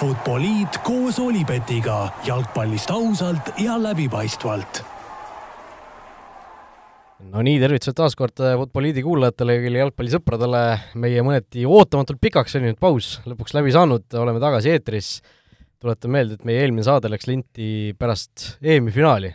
Futboliit koos Olipetiga jalgpallist ausalt ja läbipaistvalt. no nii, tervitused taas kord Futboliidi kuulajatele ja kõigile jalgpallisõpradele. meie mõneti ootamatult pikaks veninud paus lõpuks läbi saanud, oleme tagasi eetris. tuletan meelde, et meie eelmine saade läks linti pärast EM-i finaali.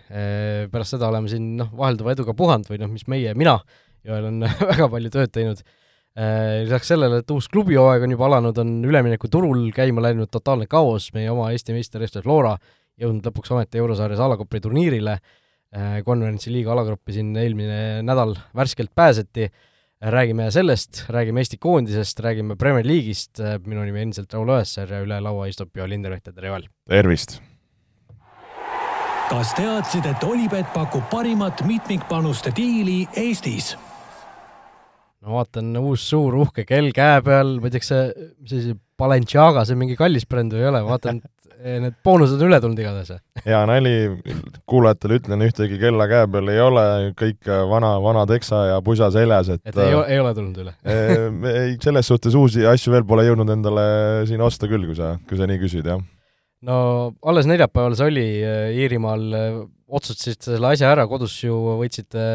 pärast seda oleme siin noh, vahelduva eduga puhanud või noh, mis meie, mina, Joel on väga palju tööd teinud Äh, lisaks sellele, et uus klubihooaeg on juba alanud, on üleminekuturul käima läinud totaalne kaos, meie oma Eesti meister FC Flora jõudnud lõpuks ometi eurosarjas alagrupi turniirile, äh, konverentsi liiga alagruppi siin eelmine nädal värskelt pääseti, räägime sellest, räägime Eesti koondisest, räägime Premier League'ist, äh, minu nimi endiselt Raul Õessar ja üle laua istub Joel Lindermet ja tere, Joel! tervist! kas teadsid, et Olipet pakub parimat mitmikpanuste diili Eestis? Ma vaatan, uus suur uhke kell käe peal, ma ei tea, kas see, mis asi, Balenciaga, see mingi kallis bränd või ei ole, vaatan, need boonused on üle tulnud igatahes. hea nali, kuulajatele ütlen, ühtegi kella käe peal ei ole, kõik vana, vana teksa ja pusa seljas, et et ei, ei ole tulnud üle ei, selles suhtes uusi asju veel pole jõudnud endale siin osta küll, kui sa, kui sa nii küsid, jah. no alles neljapäeval see oli, Iirimaal otsustasid selle asja ära, kodus ju võitsite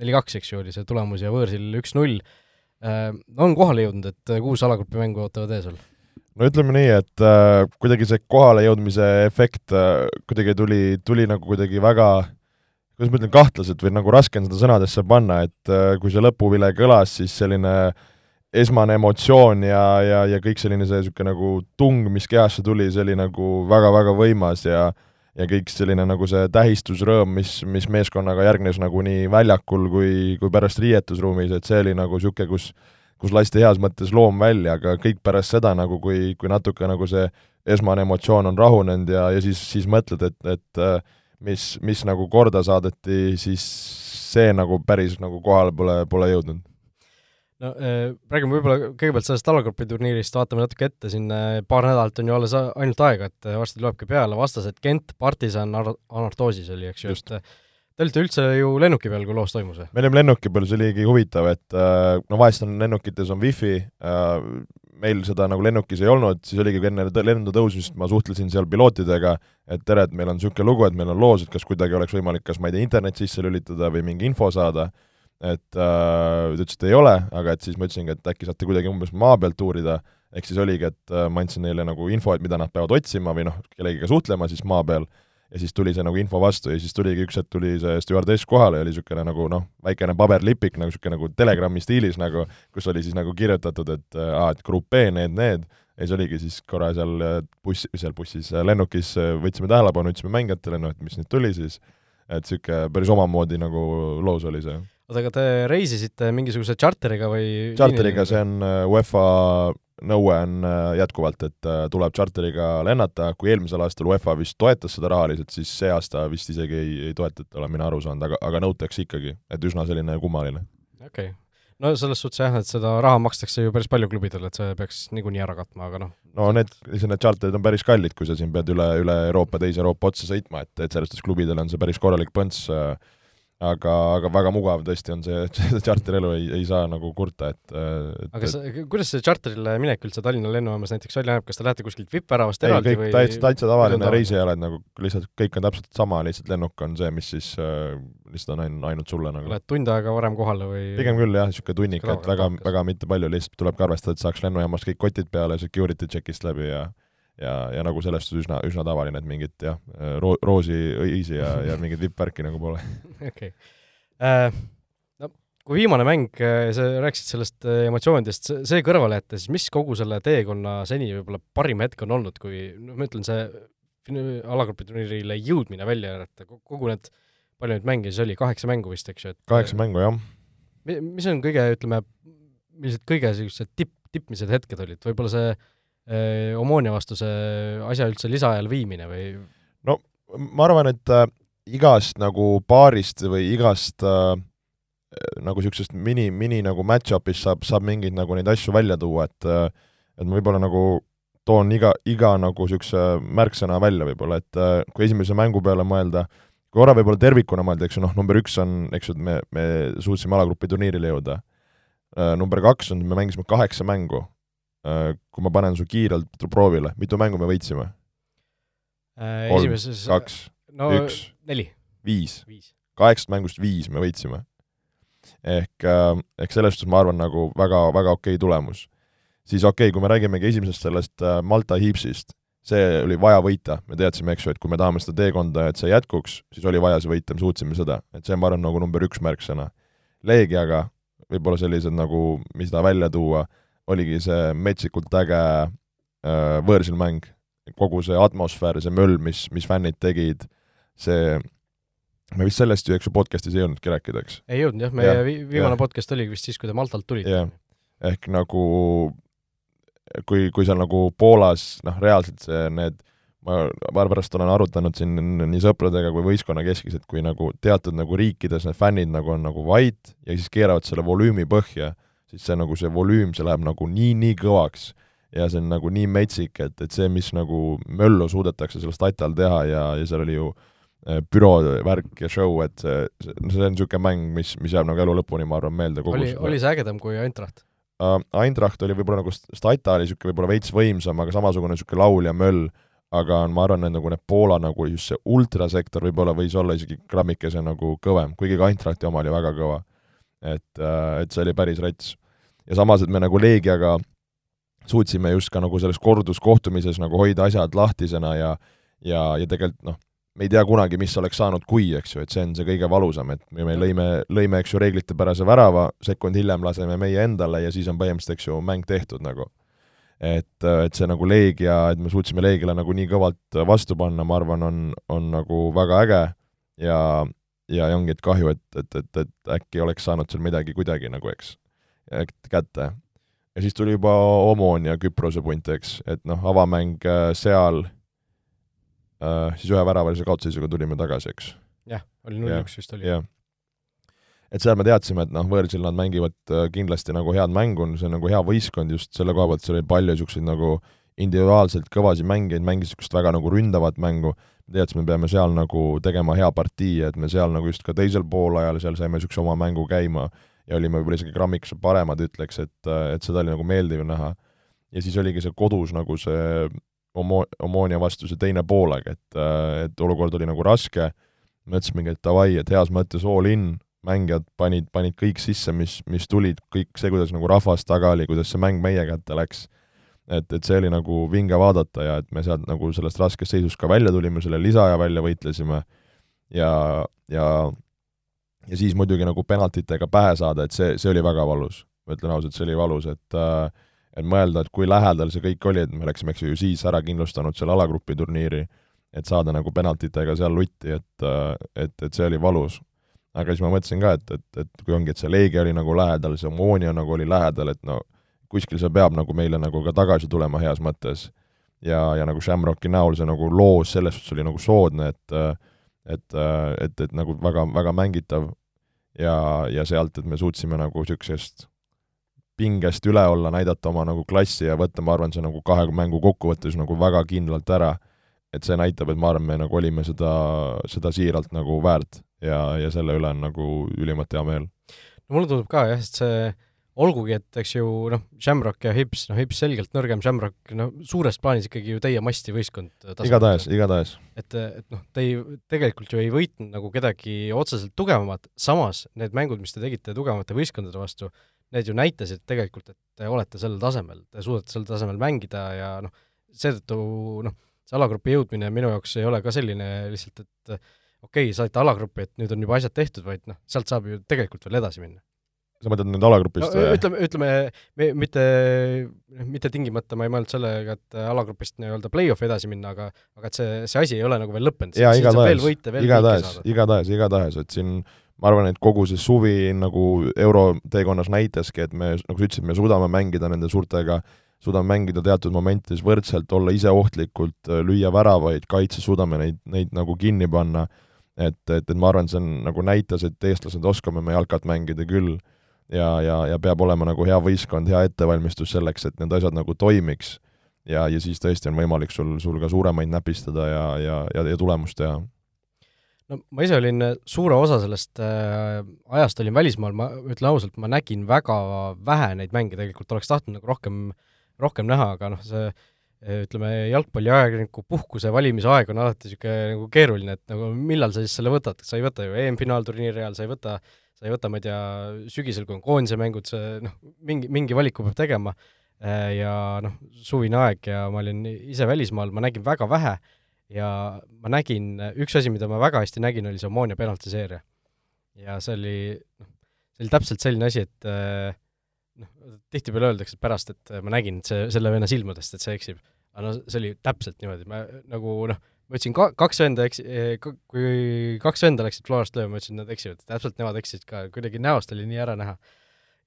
neli-kaks, eks ju, oli see tulemus ja võõrsil üks-null, äh, on kohale jõudnud, et kuus alagrupi mängu ootavad ees veel? no ütleme nii, et äh, kuidagi see kohalejõudmise efekt äh, kuidagi tuli, tuli nagu kuidagi väga kuidas ma ütlen, kahtlaselt või nagu raske on seda sõnadesse panna, et äh, kui see lõpuvile kõlas, siis selline esmane emotsioon ja, ja, ja kõik selline see niisugune nagu tung, mis kehasse tuli, see oli nagu väga-väga võimas ja äh, ja kõik selline nagu see tähistusrõõm, mis, mis meeskonnaga järgnes nagu nii väljakul kui, kui pärast riietusruumis, et see oli nagu niisugune, kus kus lasti heas mõttes loom välja, aga kõik pärast seda nagu, kui, kui natuke nagu see esmane emotsioon on rahunenud ja, ja siis, siis mõtled, et, et äh, mis, mis nagu korda saadeti, siis see nagu päris nagu kohale pole, pole jõudnud no äh, räägime võib-olla kõigepealt sellest alagrupi turniirist, vaatame natuke ette, siin äh, paar nädalat on ju alles ainult aega, et äh, varsti tulebki peale, vastased Gent, Partisan, Anartoosis oli, eks ju, et te olite üldse ju lennuki peal, kui loos toimus me olime lennuki peal, see oligi huvitav, et no vahest on lennukites on wifi, meil seda nagu lennukis ei olnud, siis oligi enne lendu tõusmist ma suhtlesin seal pilootidega, et tere, et meil on niisugune lugu, et meil on loos, et kas kuidagi oleks võimalik kas ma ei tea, internet sisse lülitada või mingi info saada et äh, ta ütles, et ei ole, aga et siis ma ütlesingi, et äkki saate kuidagi umbes maa pealt uurida, ehk siis oligi, et äh, ma andsin neile nagu info, et mida nad peavad otsima või noh, kellegiga suhtlema siis maa peal, ja siis tuli see nagu info vastu ja siis tuligi üks hetk tuli see stjuardess kohale ja oli niisugune nagu noh, väikene paberlipik nagu niisugune nagu Telegrami stiilis nagu, kus oli siis nagu kirjutatud, et äh, aa, et grupp B, need, need, ja siis oligi siis korra seal äh, buss, seal bussis äh, lennukis võtsime tähelepanu, ütlesime mängijatele, noh, et mis nüüd tuli siis, et niisugune päris omamoodi nagu loos oli see oota, aga te reisisite mingisuguse tšarteriga või? tšarteriga, see on äh, UEFA nõue on äh, jätkuvalt, et äh, tuleb tšarteriga lennata, kui eelmisel aastal UEFA vist toetas seda rahaliselt, siis see aasta vist isegi ei, ei toetata, olen mina aru saanud, aga, aga nõutakse ikkagi, et üsna selline kummaline. okei okay., no selles suhtes jah, et seda raha makstakse ju päris palju klubidele, et see peaks niikuinii ära katma, aga noh. no need, need tšarterid on päris kallid, kui sa siin pead üle, üle Euroopa, teise Euroopa otsa sõitma, et, et selles suhtes klubidel on see päris korralik põnts äh, aga, aga väga mugav tõesti on see, et seda tšarterelu ei, ei saa nagu kurta, et, et aga sa, kuidas see tšarterile minek üldse Tallinna lennujaamas näiteks välja näeb, kas te lähete kuskilt vippväravast eraldi kõik, või täitsa, täitsa tavaline reisijalad nagu lihtsalt kõik on täpselt sama, lihtsalt lennuk on see, mis siis äh, lihtsalt on ainult, ainult sulle nagu. Lähed tund aega varem kohale või? pigem küll jah, niisugune tunnik, et väga, väga mitte palju, lihtsalt tulebki arvestada, et saaks lennujaamas kõik kotid peale security check'ist läbi ja ja, ja nagu selles suhtes üsna, üsna tavaline, et mingit jah, ro-, roosi, õisi ja, ja mingit vippvärki nagu pole. okei. Äh, no kui viimane mäng, äh, sa rääkisid sellest äh, emotsioonidest, see kõrvale jätta, siis mis kogu selle teekonna seni võib-olla parim hetk on olnud, kui noh, ma ütlen, see alagrupi turniirile jõudmine välja arvata, kogu need, palju neid mänge siis oli, kaheksa mängu vist, eks ju, et kaheksa mängu, jah. mis on kõige, ütleme, millised kõige niisugused tipp, tippmised hetked olid, võib-olla see äh, Omonia vastu see asja üldse lisaajal viimine või? no ma arvan, et äh, igast nagu paarist või igast äh, nagu niisugusest mini, mini nagu match-up'ist saab, saab mingeid nagu neid asju välja tuua, et äh, et ma võib-olla nagu toon iga, iga nagu niisuguse märksõna välja võib-olla, et äh, kui esimese mängu peale mõelda, korra võib-olla tervikuna mõelda, eks ju, noh, number üks on, eks ju, et me, me suutsime alagrupi turniirile jõuda äh,, number kaks on, me mängisime kaheksa mängu kui ma panen su kiirelt proovile, mitu mängu me võitsime? kolm, esimeses kaks, üks. neli, viis, kaheksast mängust viis me võitsime. ehk, ehk selles suhtes ma arvan, nagu väga, väga okei tulemus. siis okei okay,, kui me räägimegi esimesest sellest Malta Heapsist, see oli vaja võita, me teadsime, eks ju, et kui me tahame seda teekonda, et see jätkuks, siis oli vaja see võita, me suutsime seda, et see, ma arvan, nagu number üks märksõna. Leegiaga võib-olla sellised nagu, mis ta välja tuua, oligi see metsikult äge äh, võõrsilmäng, kogu see atmosfäär, see möll, mis, mis fännid tegid, see, me vist sellest ju, eks ju, podcast'is ei jõudnudki rääkida, eks? ei jõudnud jah, meie Jah, vi viimane jah. podcast oligi vist siis, kui te Maltalt tulite. ehk nagu kui, kui seal nagu Poolas noh, reaalselt see, need ma pärast olen arutanud siin nii sõpradega kui võistkonna keskis, et kui nagu teatud nagu riikides need fännid nagu on nagu vait ja siis keeravad selle volüümi põhja, siis see nagu see volüüm, see läheb nagu nii-nii kõvaks ja see on nagu nii metsik, et, et see, mis nagu möllu suudetakse selle stati all teha ja, ja seal oli ju äh, büroo värk ja show, et see, see, on niisugune mäng, mis, mis jääb nagu elu lõpuni, ma arvan, meelde kogu oli, oli see ägedam kui Eintracht? uh, Eintracht oli võib-olla nagu Stata oli niisugune võib-olla veits võimsam, aga samasugune niisugune laul ja möll, aga ma arvan, et nagu need Poola nagu just see ultrasektor võib-olla võis olla isegi grammikese nagu kõvem, kuigi ka Eintrachti oma oli väga kõva. Et uh,, et see oli päris rets. ja samas, et me nagu Leegiaga suutsime just ka nagu selles korduskohtumises nagu hoida asjad lahtisena ja ja, ja tegelikult noh, me ei tea kunagi, mis oleks saanud, kui, eks ju, et see on see kõige valusam, et me, me lõime, lõime, eks ju, reeglitepärase värava, sekund hiljem laseme meie endale ja siis on põhimõtteliselt, eks ju, mäng tehtud nagu. et, et see nagu Leegia, et me suutsime Leegiale nagu nii kõvalt vastu panna, ma arvan, on, on nagu väga äge ja, ja ongi, et kahju, et, et, et, et äkki oleks saanud seal midagi kuidagi nagu, eks, kätte. ja siis tuli juba Omonia Küprose punt, eks, et noh, avamäng äh, seal äh, siis ühe väravalise kaotusseisuga tulime tagasi, eks. jah, oli null üks vist oli. et seal me teadsime, et noh, võõrsil nad mängivad äh, kindlasti nagu head mängu, see on nagu hea võistkond just selle koha pealt, seal oli palju niisuguseid nagu individuaalselt kõvasid mängijaid, mängis niisugust väga nagu ründavat mängu, teadsime, me peame seal nagu tegema hea partii, et me seal nagu just ka teisel poolajal seal saime niisuguse oma mängu käima ja olime võib-olla isegi grammikese paremad, ütleks, et, et seda oli nagu meeldiv näha. ja siis oligi see kodus nagu see Omo-, Omonia vastu see teine poolaeg, et, et olukord oli nagu raske, mõtlesimegi, et davai, et heas mõttes all in, mängijad panid, panid kõik sisse, mis, mis tulid, kõik see, kuidas nagu rahvas taga oli, kuidas see mäng meie kätte läks. Et, et see oli nagu vinge vaadata ja et me sealt nagu sellest raskest seisust ka välja tulime, selle lisaaja välja võitlesime ja, ja ja siis muidugi nagu penaltitega pähe saada, et see, see oli väga valus. ma ütlen ausalt, see oli valus, et äh, et mõelda, et kui lähedal see kõik oli, et me oleksime, eks ju, siis ära kindlustanud selle alagrupi turniiri, et saada nagu penaltitega seal lutti, et, et, et see oli valus. aga siis ma mõtlesin ka, et, et, et kui ongi, et see Leegia oli nagu lähedal, see Omonia nagu oli lähedal, et no kuskil see peab nagu meile nagu ka tagasi tulema heas mõttes. ja, ja nagu Shamrocki näol see nagu loos selles suhtes oli nagu soodne, et et, et, et nagu väga, väga mängitav ja, ja sealt, et me suutsime nagu niisugusest pingest üle olla, näidata oma nagu klassi ja võtta, ma arvan, see nagu kahe mängu kokkuvõttes nagu väga kindlalt ära. et see näitab, et ma arvan, me nagu olime seda, seda siiralt nagu väärt ja, ja selle üle on nagu ülimalt hea meel. no mulle tundub ka jah, sest see olgugi, et eks ju noh, Shamrock ja Hips, noh Hips selgelt nõrgem, Shamrock no suures plaanis ikkagi ju teie masti võistkond. igatahes, igatahes. et, et noh, te ei, tegelikult ju ei võitnud nagu kedagi otseselt tugevamat, samas need mängud, mis te tegite tugevamate võistkondade vastu, need ju näitasid tegelikult, et te olete sellel tasemel, te suudate sel tasemel mängida ja noh, seetõttu noh, see alagrupi jõudmine minu jaoks ei ole ka selline lihtsalt, et okei okay,, saite alagrupi, et nüüd on juba asjad tehtud, vaid noh, sealt saab ju tegelikult veel edasi minna sa mõtled nüüd alagrupist no, ütleme, ütleme me, mitte, mitte tingimata ma ei mõelnud sellega, et alagrupist nii-öelda play-off'i edasi minna, aga aga et see, see asi ei ole nagu veel lõppenud. jaa, igatahes, igatahes, igatahes, igatahes, et siin ma arvan, et kogu see suvi nagu euroteekonnas näitaski, et me, nagu sa ütlesid, me suudame mängida nende suurtega, suudame mängida teatud momentides võrdselt, olla ise ohtlikult, lüüa väravaid, kaitses suudame neid, neid nagu kinni panna, et, et, et ma arvan, see on nagu näitas, et eestlased oskame me jalkat mängida küll ja, ja, ja peab olema nagu hea võistkond, hea ettevalmistus selleks, et need asjad nagu toimiks. ja, ja siis tõesti on võimalik sul, sul ka suuremaid näpistada ja, ja, ja, ja tulemust teha. no ma ise olin suure osa sellest äh, ajast olin välismaal, ma ütlen ausalt, ma nägin väga vähe neid mänge tegelikult, oleks tahtnud nagu rohkem rohkem näha, aga noh, see ütleme, jalgpalliajakirjaniku puhkuse valimise aeg on alati niisugune nagu keeruline, et nagu millal sa siis selle võtad, sa ei võta ju EM-finaalturniiri ajal, sa ei võta, sa ei võta, ma ei tea, sügisel, kui on koondise mängud, see noh, mingi, mingi valiku peab tegema ja noh, suvine aeg ja ma olin ise välismaal, ma nägin väga vähe ja ma nägin, üks asi, mida ma väga hästi nägin, oli see Omonia penaltiseeria. ja see oli, noh, see oli täpselt selline asi, et noh, tihtipeale öeldakse pärast, et ma nägin see, selle venna silmadest, et see eksib. aga no see oli täpselt niimoodi, ma nagu noh, ma ütlesin ka, kaks venda eks-, kui kaks venda läksid Florast lööma, ma ütlesin, nad eksivad, täpselt nemad eksisid ka, kuidagi näost oli nii ära näha.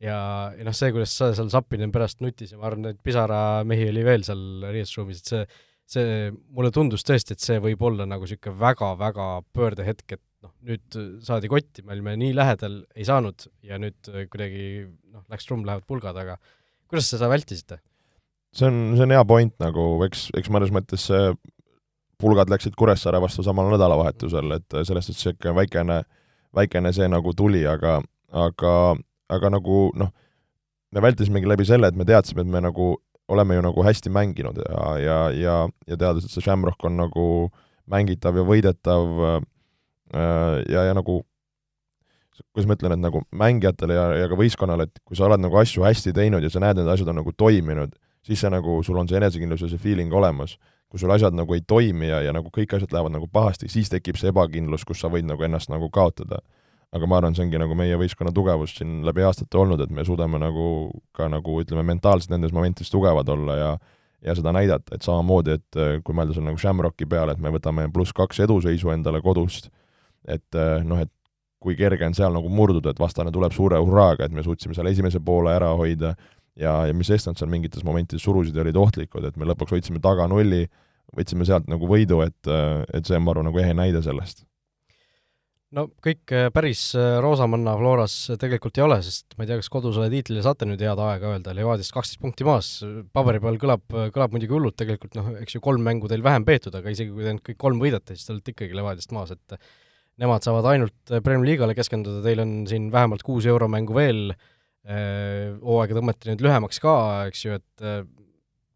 ja, ja noh, see, kuidas sa seal Zappinen pärast nutis ja ma arvan, et pisaramehi oli veel seal riietusruumis, et see, see, mulle tundus tõesti, et see võib olla nagu niisugune väga-väga pöördehetk, et noh, nüüd saadi kotti, me olime nii lähedal, ei saanud ja nüüd kuidagi noh, läks trumm, lähevad pulgad, aga kuidas te seda vältisite? see on, see on hea point nagu, eks, eks mõnes mõttes see pulgad läksid Kuressaare vastu samal nädalavahetusel, et selles suhtes niisugune väikene, väikene see nagu tuli, aga, aga, aga nagu noh, me vältisimegi läbi selle, et me teadsime, et me nagu oleme ju nagu hästi mänginud ja, ja, ja, ja teades, et see Shamrock on nagu mängitav ja võidetav äh, ja, ja nagu kuidas ma ütlen, et nagu mängijatele ja, ja ka võistkonnale, et kui sa oled nagu asju hästi teinud ja sa näed, need asjad on nagu toiminud, siis see nagu, sul on see enesekindlus ja see feeling olemas. kui sul asjad nagu ei toimi ja, ja nagu kõik asjad lähevad nagu pahasti, siis tekib see ebakindlus, kus sa võid nagu ennast nagu kaotada. aga ma arvan, see ongi nagu meie võistkonna tugevus siin läbi aastate olnud, et me suudame nagu ka nagu ütleme, mentaalselt nendes momentides tugevad olla ja ja seda näidata, et samamoodi, et äh, kui mõelda seal nagu Shamrocki peale, et me võtame pluss kaks eduseisu endale kodust, et äh, noh, et kui kerge on seal nagu murduda, et vastane tuleb suure hurraaga, et me suutsime seal esimese poole ära hoida ja, ja mis sest, nad seal mingites momentides surusid ja olid ohtlikud, et me lõpuks hoidsime taga nulli, võtsime sealt nagu võidu, et, et see on, ma arvan, nagu ehe näide sellest. No kõik äh, päris äh, roosamanna Floras tegelikult ei ole, sest ma ei tea, kas kodusele tiitlile saate nüüd head aega öelda, Levadiast kaksteist punkti maas, paberi peal kõlab, kõlab muidugi hullult tegelikult, noh, eks ju kolm mängu teil vähem peetud, aga isegi kui te nüüd kõik kolm võidate, siis te olete ikkagi Levadiast maas, et nemad saavad ainult Premier League'ale keskenduda, teil on siin vähemalt kuus euromängu veel, äh, hooaega tõmmati nüüd lühemaks ka, eks ju, et äh,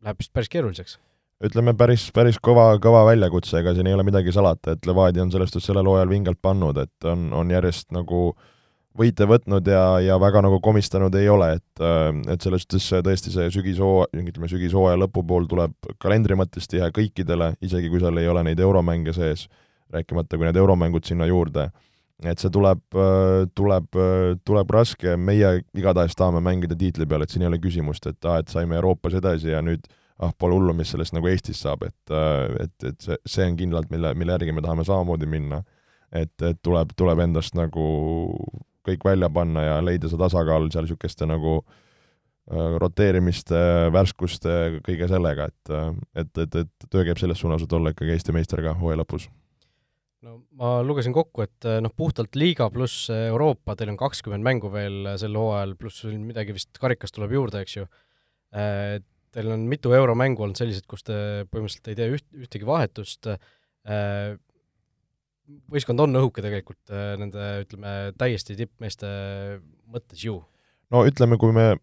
läheb vist päris keeruliseks. ütleme, päris, päris kõva, kõva väljakutse, ega siin ei ole midagi salata, et Levadia on selles suhtes sellel hooajal vingelt pannud, et on, on järjest nagu võite võtnud ja, ja väga nagu komistanud ei ole, et et selles suhtes tõesti see sügishoo-, ütleme, sügishooaja lõpupool tuleb kalendri mõttes tihe kõikidele, isegi kui seal ei ole neid euromänge sees rääkimata kui need euromängud sinna juurde. et see tuleb, tuleb, tuleb raske, meie igatahes tahame mängida tiitli peal, et siin ei ole küsimust, et aa, et saime Euroopas edasi ja nüüd ah, pole hullu, mis sellest nagu Eestis saab, et, et, et see, see on kindlalt, mille, mille järgi me tahame samamoodi minna. et, et tuleb, tuleb endast nagu kõik välja panna ja leida see tasakaal seal niisuguste nagu roteerimiste, värskuste, kõige sellega, et, et, et, et töö käib selles suunas, et olla ikkagi Eesti meister ka hooaja lõpus no ma lugesin kokku, et noh, puhtalt liiga pluss Euroopa, teil on kakskümmend mängu veel sel hooajal, pluss midagi vist karikast tuleb juurde, eks ju. Teil on mitu euromängu olnud sellised, kus te põhimõtteliselt ei tee üht, ühtegi vahetust. võistkond on õhuke tegelikult nende, ütleme, täiesti tippmeeste mõttes ju. no ütleme, kui me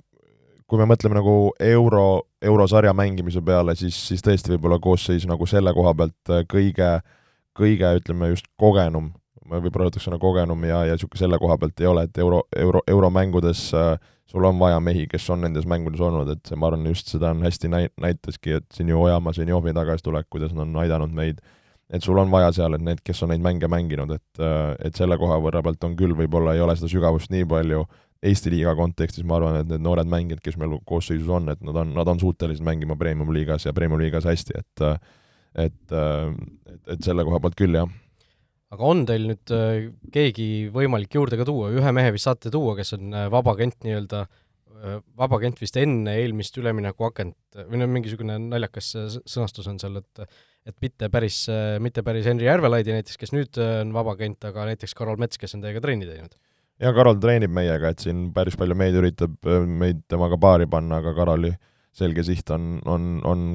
kui me mõtleme nagu euro, eurosarja mängimise peale, siis, siis tõesti võib-olla koosseis nagu selle koha pealt kõige äh, kõige, ütleme just kogenum, ma võib-olla rõhutaks sõna kogenum ja, ja niisugune selle koha pealt ei ole, et euro, euro, euromängudes äh, sul on vaja mehi, kes on nendes mängudes olnud, et see, ma arvan, just seda on hästi näi-, näitaski, et siin ju Ojamaa, Zenjovi tagasitulek, kuidas nad on aidanud meid, et sul on vaja seal, et need, kes on neid mänge mänginud, et äh, et selle koha võrra pealt on küll, võib-olla ei ole seda sügavust nii palju, Eesti liiga kontekstis ma arvan, et need noored mängijad, kes meil koosseisus on, et nad on, nad on suutelised mängima premium-liigas ja premium-liigas hästi, et äh, et, äh, et, et selle koha pealt küll, jah. aga on teil nüüd äh, keegi võimalik juurde ka tuua, ühe mehe vist saate tuua, kes on äh, vabakent nii-öelda, vabakent vist enne eelmist üleminekuakent või no mingisugune naljakas sõnastus on seal, et et mitte päris, mitte päris Henri Järvelaidi näiteks, kes nüüd on vabakent, aga näiteks Karol Mets, kes on teiega trenni teinud. Ja Karol treenib meiega, et siin päris palju meid üritab meid temaga paari panna, aga Karoli selge siht on, on, on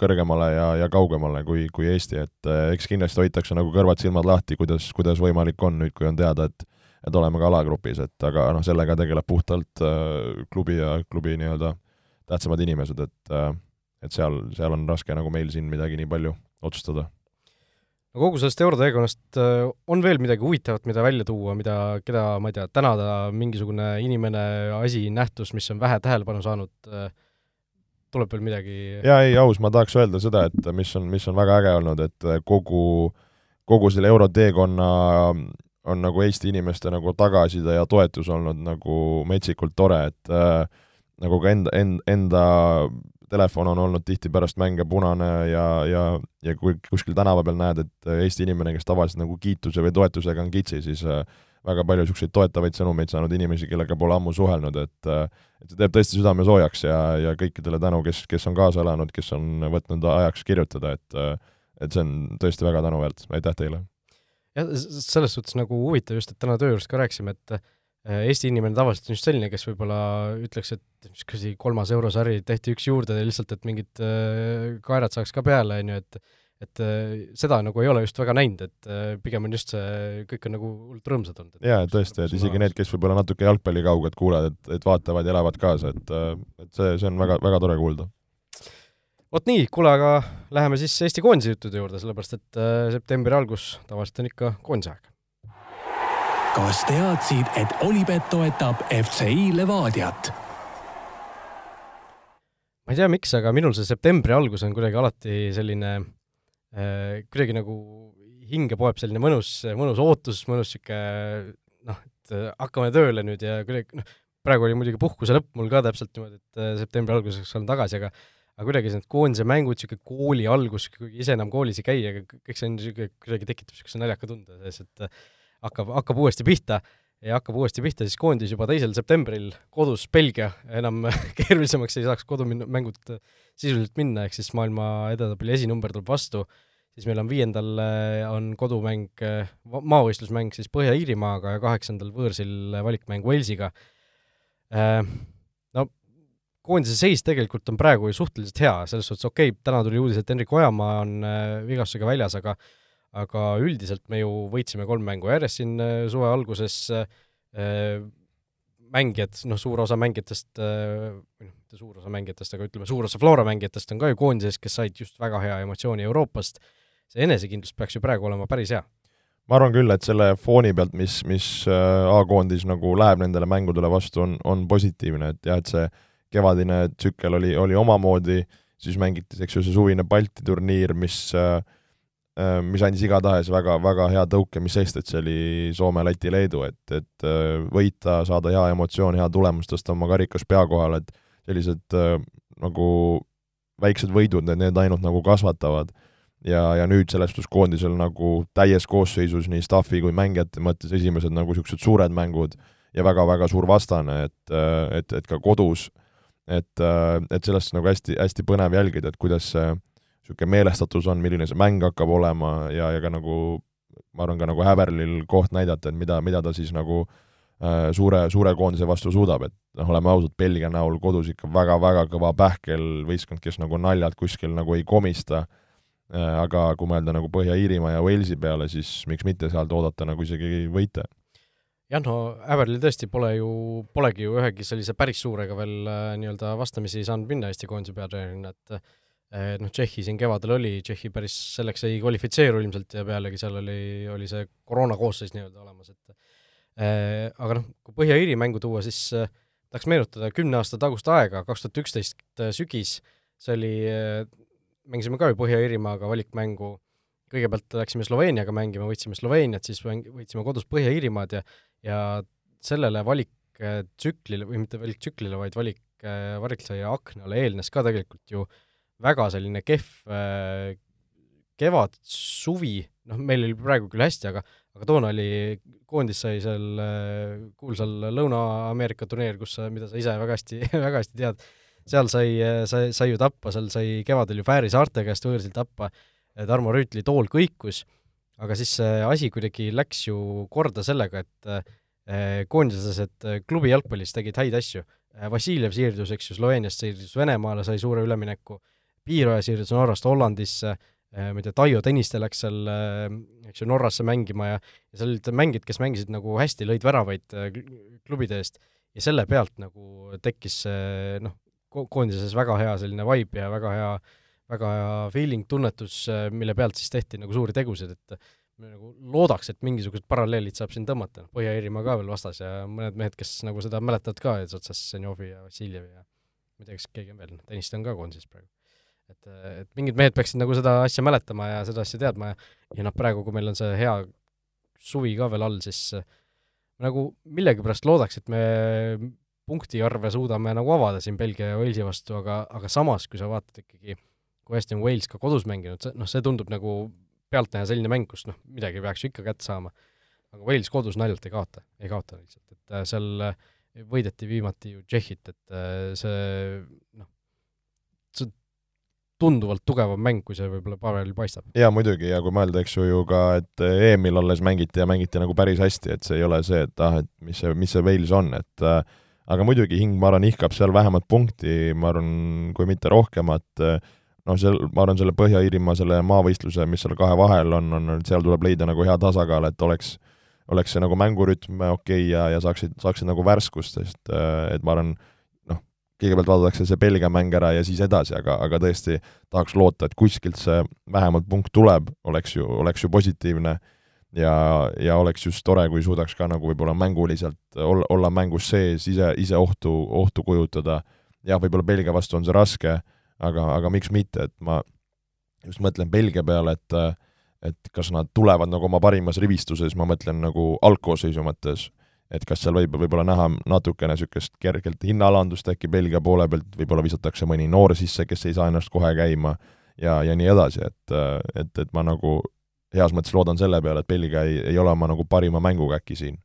kõrgemale ja, ja kaugemale kui, kui Eesti, et eh, eks kindlasti hoitakse nagu kõrvad-silmad lahti, kuidas, kuidas võimalik on nüüd, kui on teada, et et oleme ka alagrupis, et aga noh, sellega tegeleb puhtalt äh, klubi ja klubi nii-öelda tähtsamad inimesed, et et seal, seal on raske nagu meil siin midagi nii palju otsustada. no kogu sellest euroteekonnast on veel midagi huvitavat, mida välja tuua, mida, keda, ma ei tea, tänada, mingisugune inimene, asi, nähtus, mis on vähe tähelepanu saanud, tuleb veel midagi? jaa, ei, aus, ma tahaks öelda seda, et mis on, mis on väga äge olnud, et kogu, kogu selle euroteekonna on nagu Eesti inimeste nagu tagasiside ja toetus olnud nagu metsikult tore, et äh, nagu ka enda, enda, enda telefon on olnud tihti pärast mänge punane ja, ja, ja kui kuskil tänava peal näed, et Eesti inimene, kes tavaliselt nagu kiituse või toetusega on kitsi, siis äh, väga palju niisuguseid toetavaid sõnumeid saanud inimesi, kellega pole ammu suhelnud, et äh, et see teeb tõesti südame soojaks ja, ja kõikidele tänu, kes, kes on kaasa elanud, kes on võtnud ajaks kirjutada, et äh, et see on tõesti väga tänuväärt, aitäh teile! jah, selles suhtes nagu huvitav just, et täna töö juures ka rääkisime, et äh, Eesti inimene tavaliselt on just selline, kes võib-olla ütleks, et mis kuradi kolmas eurosari tehti üks juurde lihtsalt, et mingid kaerad saaks ka peale, on ju, et et äh, seda nagu ei ole just väga näinud, et pigem on just see, kõik on nagu hullult rõõmsad olnud. jaa, tõesti, et isegi need, kes võib-olla natuke jalgpalli kauged kuulavad, et, et vaatavad ja elavad kaasa, et et see, see on väga, väga tore kuulda vot nii, kuule, aga läheme siis Eesti koondise juttude juurde, sellepärast et äh, septembri algus tavaliselt on ikka koondise aeg. kas teadsid, et Olipet toetab FCI Levadiat? ma ei tea, miks, aga minul see septembri algus on kuidagi alati selline äh,, kuidagi nagu hinge poeb selline mõnus, mõnus ootus, mõnus niisugune noh, et äh, hakkame tööle nüüd ja kuidagi noh, praegu oli muidugi puhkuse lõpp mul ka täpselt niimoodi, et äh, septembri alguseks olen tagasi, aga aga kuidagi need koondise mängud, niisugune kooli algus, kuigi ise enam koolis ei käi, aga kõik see on niisugune, kuidagi tekitab niisuguse naljaka tunde sees, et äh, hakkab, hakkab uuesti pihta ja hakkab uuesti pihta siis koondis juba teisel septembril kodus Belgia, enam keerulisemaks ei saaks kodumängud sisuliselt minna, ehk siis maailma edetabeli esinumber tuleb vastu, siis meil on viiendal äh, on kodumäng, äh, maavõistlusmäng siis Põhja-Iirimaaga ja kaheksandal võõrsil valikmäng Walesiga. No koondise seis tegelikult on praegu ju suhteliselt hea, selles suhtes okei okay,, täna tuli uudis, et Henrik Ojamaa on vigastusega väljas, aga aga üldiselt me ju võitsime kolm mängu järjest siin äh, suve alguses äh,, mängijad, noh, suur osa mängijatest äh,, või noh, mitte suur osa mängijatest, aga ütleme, suur osa Flora mängijatest on ka ju koondises, kes said just väga hea emotsiooni Euroopast, see enesekindlus peaks ju praegu olema päris hea. Ma arvan küll, et selle fooni pealt, mis, mis A-koondis nagu läheb nendele mängudele vastu, on, on positiivne, et jah, et see kevadine tsükkel oli, oli omamoodi, siis mängiti, eks ju, see suvine Balti turniir, mis äh, mis andis igatahes väga, väga hea tõuke, mis sest, et see oli Soome, Läti, Leedu, et, et äh, võita, saada hea emotsioon, hea tulemus, tõsta oma karikas pea kohale, et sellised nagu väiksed võidud, need, ainult nagu kasvatavad. ja, ja nüüd selestus-koondisel nagu täies koosseisus nii staffi kui mängijate mõttes esimesed nagu niisugused suured mängud ja väga-väga suur vastane, et, et, et ka kodus äh, et, äh, et sellest nagu hästi, hästi põnev jälgida, et kuidas see niisugune meelestatus on, milline see mäng hakkab olema ja, ja ka nagu ma arvan, ka nagu Häverlil koht näidata, et mida, mida ta siis nagu äh, suure, suure koondise vastu suudab, et noh, oleme ausad, Belgia näol kodus ikka väga-väga kõva pähkel võistkond, kes nagu naljalt kuskil nagu ei komista äh,, aga kui mõelda nagu Põhja-Iirimaa ja Walesi peale, siis miks mitte sealt oodata nagu isegi võite. Jah, no Äverlil tõesti pole ju, polegi ju ühegi sellise päris suurega veel äh, nii-öelda vastamisi saanud minna Eesti koondise peatreenerina, et noh, Tšehhi siin kevadel oli, Tšehhi päris selleks ei kvalifitseeru ilmselt ja pealegi seal oli, oli see koroonakoosseis nii-öelda olemas, et äh, aga noh, kui Põhja-Iiri mängu tuua, siis äh, tahaks meenutada kümne aasta tagust aega, kaks tuhat üksteist äh, sügis, see oli äh,, mängisime ka ju Põhja-Iirimaaga valikmängu, kõigepealt läksime Sloveeniaga mängima, võitsime Sloveeniat, siis võitsime kodus Põhja-Iirimaad ja ja sellele valiktsüklile või mitte valiktsüklile, vaid valik, variksaia aknale eelnes ka tegelikult ju väga selline kehv kevad, suvi, noh, meil oli praegu küll hästi, aga aga toona oli, koondis sai seal kuulsal Lõuna-Ameerika turniir, kus sa, mida sa ise väga hästi, väga hästi tead, seal sai, sai, sai ju tappa, seal sai kevadel ju Fääri saarte käest võõrsil tappa, Tarmo Rüütli tool kõikus. Aga siis see asi kuidagi läks ju korda sellega, et äh, koondislased äh, klubi jalgpallis tegid häid asju. Äh, Vassiljev siirdus, eks ju, Sloveeniast siirdus Venemaale, sai suure ülemineku, Piiroja siirdus Norrast Hollandisse, ma ei tea, Taio Tõniste läks seal, eks ju, Norrasse mängima ja ja seal olid mängijad, kes mängisid nagu hästi, lõid väravaid klubide eest ja selle pealt nagu tekkis see noh, ko-, koondises väga hea selline vibe ja väga hea, väga hea feeling, tunnetus, mille pealt siis tehti nagu suuri tegusid, et me nagu loodaks, et mingisugused paralleelid saab siin tõmmata, noh, Põhja-Iirimaa ka veel vastas ja mõned mehed, kes nagu seda mäletavad ka eesotsas, Zenjovi ja Vassiljev ja ma ei tea, kas keegi on veel, Tõniste on ka koondises praegu. Et, et mingid mehed peaksid nagu seda asja mäletama ja seda asja teadma ja ja noh, praegu, kui meil on see hea suvi ka veel all, siis nagu millegipärast loodaks, et me punktiarve suudame nagu avada siin Belgia ja Walesi vastu, aga, aga samas, kui sa vaatad ikkagi, kui hästi on Wales ka kodus mänginud, noh, see tundub nagu pealtnäha selline mäng, kus noh, midagi peaks ju ikka kätte saama. aga Wales kodus naljalt ei kaota, ei kaota lihtsalt, et äh, seal äh, võideti viimati ju Tšehhit, et äh, see noh, tunduvalt tugevam mäng, kui see võib-olla paberil paistab. jaa, muidugi, ja kui mõelda, eks ju, ju ka, et EM-il olles mängiti ja mängiti nagu päris hästi, et see ei ole see, et ah, et mis see, mis see Wales on, et äh, aga muidugi hing, ma arvan, ihkab seal vähemalt punkti, ma arvan, kui mitte rohkemat, noh, seal, ma arvan, selle Põhja-Iirimaa selle maavõistluse, mis seal kahe vahel on, on, seal tuleb leida nagu hea tasakaal, et oleks, oleks see nagu mängurütm okei okay ja, ja saaksid, saaksid nagu värskust, sest et ma arvan, kõigepealt vaadatakse see Belgia mäng ära ja siis edasi, aga, aga tõesti tahaks loota, et kuskilt see vähemalt punkt tuleb, oleks ju, oleks ju positiivne ja, ja oleks just tore, kui suudaks ka nagu võib-olla mänguliselt olla, olla mängus sees, ise, ise ohtu, ohtu kujutada. jah, võib-olla Belgia vastu on see raske, aga, aga miks mitte, et ma just mõtlen Belgia peale, et et kas nad tulevad nagu oma parimas rivistuses, ma mõtlen nagu algkoosseisu mõttes, et kas seal võib võib-olla näha natukene niisugust kergelt hinnaalandust äkki Belgia poole pealt, võib-olla visatakse mõni noor sisse, kes ei saa ennast kohe käima ja, ja nii edasi, et, et, et ma nagu heas mõttes loodan selle peale, et Belgia ei, ei ole oma nagu parima mänguga äkki siin.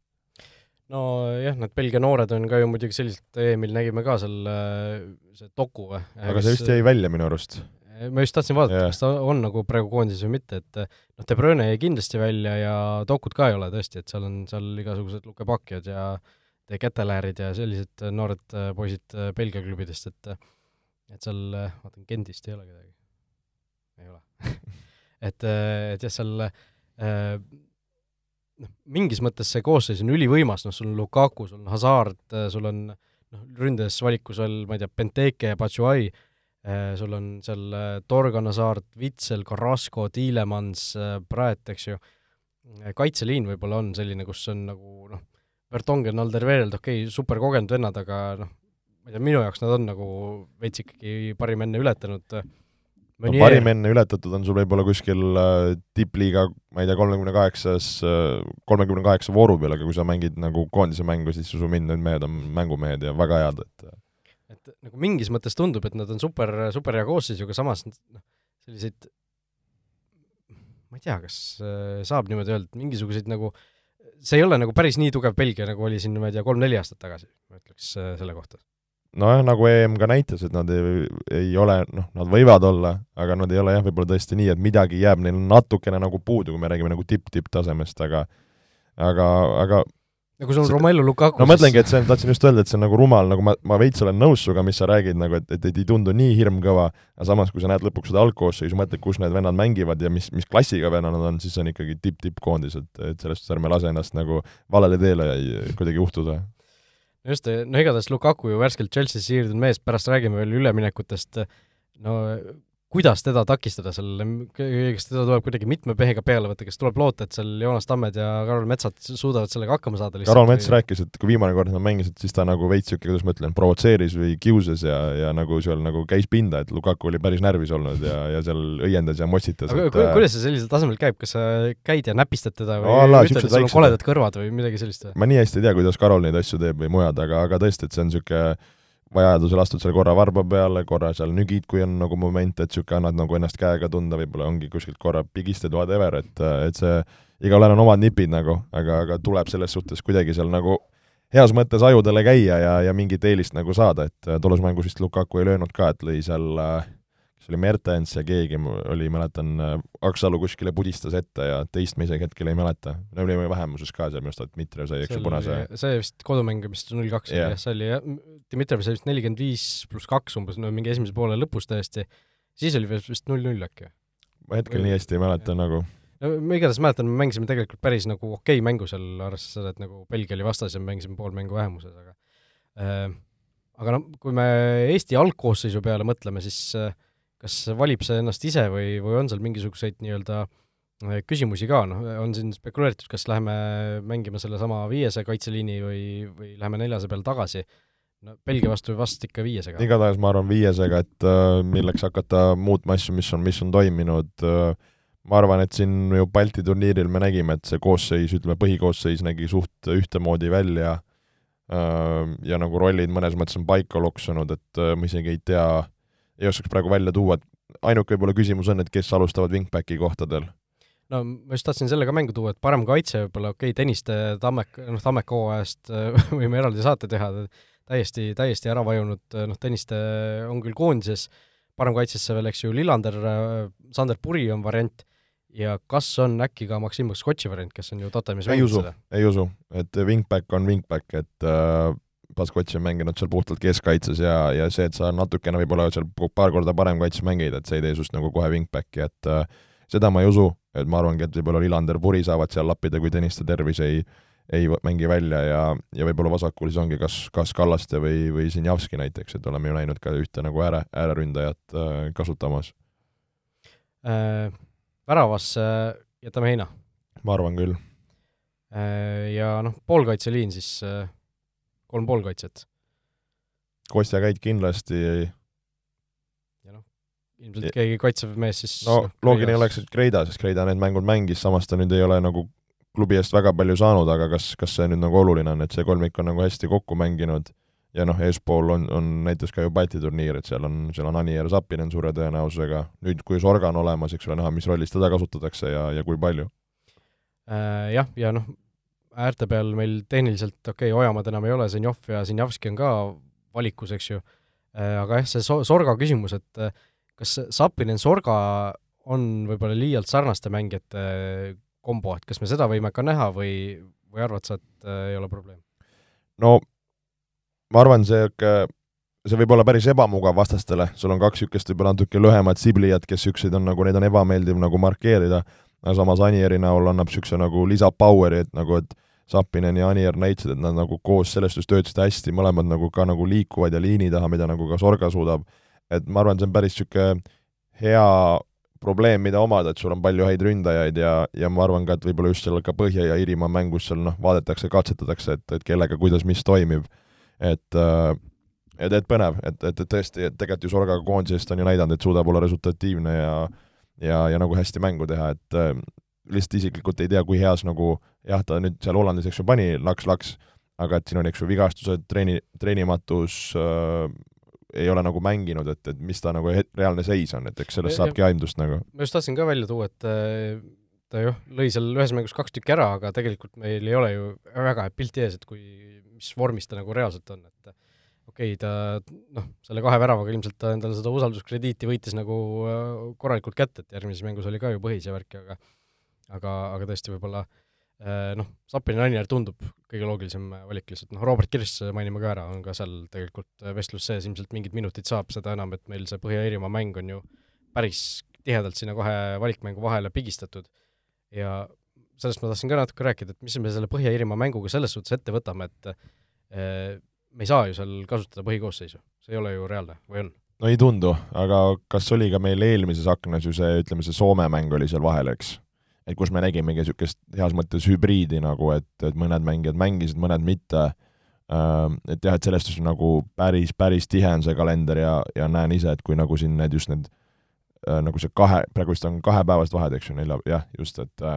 nojah, need Belgia noored on ka ju muidugi sellised, EM-il nägime ka seal see doku või? aga see vist jäi välja minu arust. Ma just tahtsin vaadata yeah., kas ta on nagu praegu koondises või mitte, et noh, De Bruyne jäi kindlasti välja ja dokut ka ei ole tõesti, et seal on seal igasugused Luke Bakjad ja De Keteläärid ja sellised noored poisid Belgia klubidest, et et seal, vaatan, Gentist ei ole kedagi. ei ole et, et jah, seal äh, noh, mingis mõttes see koosseis on ülivõimas, noh, sul on Lukaku, sul on Hazard, sul on noh, ründes valikus veel, ma ei tea, Benteke ja Batshuayi, äh, sul on seal äh, Torgan, Hazard, Vitsel, Carrasco, Tiilemans, Praet, eks ju, kaitseliin võib-olla on selline, kus on nagu noh, Vertonghen, Alderweireld, okei okay,, super kogenud vennad, aga noh, ma ei tea, minu jaoks nad on nagu veits ikkagi parim enne ületanud äh, no parim enne ületatud on sul võib-olla kuskil äh, tippliiga, ma ei tea, kolmekümne kaheksas, äh, kolmekümne kaheksa vooru peal, aga kui sa mängid nagu koondise mängu, siis usu mind, need mehed on mängumehed ja väga head, et äh. Et nagu mingis mõttes tundub, et nad on super, super hea koosseisuga, samas noh, selliseid ma ei tea, kas saab niimoodi öelda, mingisuguseid nagu see ei ole nagu päris nii tugev Belgia, nagu oli siin, ma ei tea, kolm-neli aastat tagasi, ma ütleks selle kohta. Nojah, nagu EM ka näitas, et nad ei, ei ole, noh, nad võivad olla, aga nad ei ole jah, võib-olla tõesti nii, et midagi jääb neil natukene nagu puudu, kui me räägime nagu tipp-tipp-tasemest, aga aga, aga nagu sul on Romelu Lukaku no mõtlengi, et see, tahtsin just öelda, et see on nagu rumal, nagu ma, ma veits olen nõus sinuga, mis sa räägid nagu, et, et, et ei tundu nii hirmkõva, aga samas, kui sa näed lõpuks seda algkoosseisu, mõtled, kus need vennad mängivad ja mis, mis klassiga vennad nad on, siis see on ikkagi tipp-tipp-koondis, et, et sellest ärme lase ennast nagu valele teele kuidagi juhtuda. Just, no igatahes Lukaku ju värskelt Chelsea'sse siirdunud mees, pärast räägime veel üleminekutest, no kuidas teda takistada seal, kas teda tuleb kuidagi mitme mehega peale võtta, kas tuleb loota, et seal Joonas Tammed ja Karol Metsad suudavad sellega hakkama saada lihtsalt? Karol Mets või... rääkis, et kui viimane kord nad mängisid, siis ta nagu veits niisugune, kuidas ma ütlen, provotseeris või kiusas ja, ja nagu seal nagu käis pinda, et Lukaku oli päris närvis olnud ja, ja seal õiendas ja mossitas. aga et, ku, kuidas see sellisel tasemel käib, kas sa käid ja näpistad teda või Alla, ütled, et sul on koledad kõrvad või midagi sellist? ma nii hästi ei tea, kuidas Karol neid asju teeb või mujad, aga, aga tõesti, et see on niisugune vajadusel astud seal korra varba peale, korra seal nügid, kui on nagu moment, et niisugune annad nagu ennast käega tunda, võib-olla ongi kuskilt korra pigistad, whatever, et, et see, igalühel on omad nipid nagu, aga, aga tuleb selles suhtes kuidagi seal nagu heas mõttes ajudele käia ja, ja mingit eelist nagu saada, et tollus mängus vist Lukaku ei löönud ka, et lõi seal äh, see oli Mertens ja keegi oli, mäletan, Aksalu kuskile pudistas ette ja teist ma isegi hetkel ei mäleta. me olime vähemuses ka seal, minu arust Dmitrijev sai, eks ju, punase. see vist kodumäng vist null kaks oli jah, see oli jah, Dmitrijev sai vist nelikümmend viis pluss kaks umbes, no mingi esimese poole lõpus täiesti, siis oli vist null-null äkki. ma hetkel Või... nii hästi ei mäleta ja. nagu no ma igatahes mäletan, me mängisime tegelikult päris nagu okei okay mängu seal, arvestades seda, et nagu Belgia oli vastas ja me mängisime pool mängu vähemuses, aga äh, aga noh, kui me Eesti algkoosseisu peale mõtleme, siis äh, kas valib see ennast ise või, või on seal mingisuguseid nii-öelda äh, küsimusi ka, noh, on siin spekuleeritud, kas läheme mängima sellesama viiese kaitseliini või, või läheme neljase peale tagasi, no Belgia vastu vast ikka viiesega. igatahes ma arvan viiesega, et äh, milleks hakata muutma asju, mis on, mis on toiminud. Äh,, ma arvan, et siin ju Balti turniiril me nägime, et see koosseis, ütleme põhikoosseis nägi suht ühtemoodi välja. Äh, ja nagu rollid mõnes mõttes on paika loksunud, et äh, ma isegi ei tea, ei oskaks praegu välja tuua, et ainuke võib-olla küsimus on, et kes alustavad wingbacki kohtadel. No ma just tahtsin selle ka mängu tuua, et parem kaitse võib-olla, okei okay,, Tõniste Tammek, noh, Tammeka hooajast võime eraldi saate teha, täiesti, täiesti ära vajunud, noh, Tõniste on küll koondises, parem kaitsesse veel, eks ju, Lillander, Sander Puri on variant ja kas on äkki ka Maksim Skotši variant, kes on ju Tottenhamis ei usu, ei usu, et wingback on wingback, et äh, Baskotš on mänginud seal puhtalt keskkaitses ja, ja see, et sa natukene võib-olla seal paar korda parem kaitses mängid, et see ei tee sinust nagu kohe wingbacki, et äh, seda ma ei usu, et ma arvangi, et võib-olla Lillander, Puri saavad seal lappida, kui Tõniste tervis ei ei mängi välja ja, ja võib-olla vasakul siis ongi kas, kas Kallaste või, või Sinjavski näiteks, et oleme ju näinud ka ühte nagu ääre, ääreründajat äh, kasutamas äh,. Väravasse jätame Heina? ma arvan küll äh,. Ja noh, poolkaitseliin siis äh, kolm poolkaitset. Kostja Käit kindlasti ja noh, ilmselt keegi kaitsev mees siis no, no loogiline oleks, et Kreida, sest Kreida need mängud mängis, samas ta nüüd ei ole nagu klubi eest väga palju saanud, aga kas, kas see nüüd nagu oluline on, et see kolmik on nagu hästi kokku mänginud ja noh, eespool on, on näiteks ka ju Balti turniir, et seal on, seal on Anier Zapinen suure tõenäosusega, nüüd kui Sorga on olemas, eks ole, näha, mis rollis teda kasutatakse ja, ja kui palju äh,. Jah, ja noh, äärte peal meil tehniliselt okei okay,, Ojamaad enam ei ole, Zenjov ja Zinjavski on ka valikus, eks ju. Äh,, aga jah, see so-, Sorga küsimus, et äh, kas Zapinen, Sorga on võib-olla liialt sarnaste mängijate kombo, et kas me seda võime ka näha või, või arvad sa, et äh, ei ole probleem? no ma arvan, see, see võib olla päris ebamugav vastastele, sul on kaks niisugust võib-olla natuke lühemat siblijat, kes niisuguseid on nagu, neid on ebameeldiv nagu markeerida, aga samas Anieri näol annab niisuguse nagu lisapower'i, et nagu, et Sapinen ja Anier näitasid, et nad nagu koos selles suhtes töötasid hästi, mõlemad nagu ka nagu liikuvad ja liini taha, mida nagu ka Sorga suudab. et ma arvan, see on päris niisugune hea probleem, mida omada, et sul on palju häid ründajaid ja, ja ma arvan ka, et võib-olla just seal ka Põhja- ja Iirimaa mängus seal noh, vaadatakse, katsetatakse, et, et kellega, kuidas, mis toimib. et äh, et, et põnev, et, et, et tõesti, et tegelikult ju Sorga koondisest on ju näidanud, et suudab olla resultatiivne ja ja, ja nagu hästi mängu teha, et äh, lihtsalt isiklikult ei tea, kui heas nagu jah, ta nüüd seal Hollandis, eks ju, pani laks-laks, aga et siin on, eks ju, vigastused, treeni, treenimatus äh,, ei ole nagu mänginud, et, et mis ta nagu reaalne seis on, et eks sellest saabki aimdust nagu. ma just tahtsin ka välja tuua, et äh, ta jah, lõi seal ühes mängus kaks tükki ära, aga tegelikult meil ei ole ju väga head pilti ees, et kui, mis vormis ta nagu reaalselt on, et okei okay,, ta noh, selle kahe väravaga ilmselt ta endale seda usalduskrediiti võitis nagu äh, korralikult kätte, et järgmises mängus oli ka ju põhis ja värki, aga aga, aga tõesti võib-olla äh, Äh, noh, Sapini Annier tundub kõige loogilisem valik lihtsalt, noh, Robert Kirss mainime ka ära, on ka seal tegelikult vestlus sees, ilmselt mingid minutid saab, seda enam, et meil see Põhja-Iirimaa mäng on ju päris tihedalt sinna kahe valikmängu vahele pigistatud ja sellest ma tahtsin ka natuke rääkida, et mis me selle Põhja-Iirimaa mänguga selles suhtes ette võtame, et äh, me ei saa ju seal kasutada põhikoosseisu, see ei ole ju reaalne, või on? no ei tundu, aga kas oli ka meil eelmises aknas ju see, ütleme, see Soome mäng oli seal vahel, eks? Et kus me nägimegi niisugust heas mõttes hübriidi nagu, et, et mõned mängijad mängisid, mõned mitte, et jah, et selles suhtes nagu päris, päris tihe on see kalender ja, ja näen ise, et kui nagu siin need just need nagu see kahe, praegu vist on kahepäevased vahed, eks ju, nelja, jah, just, et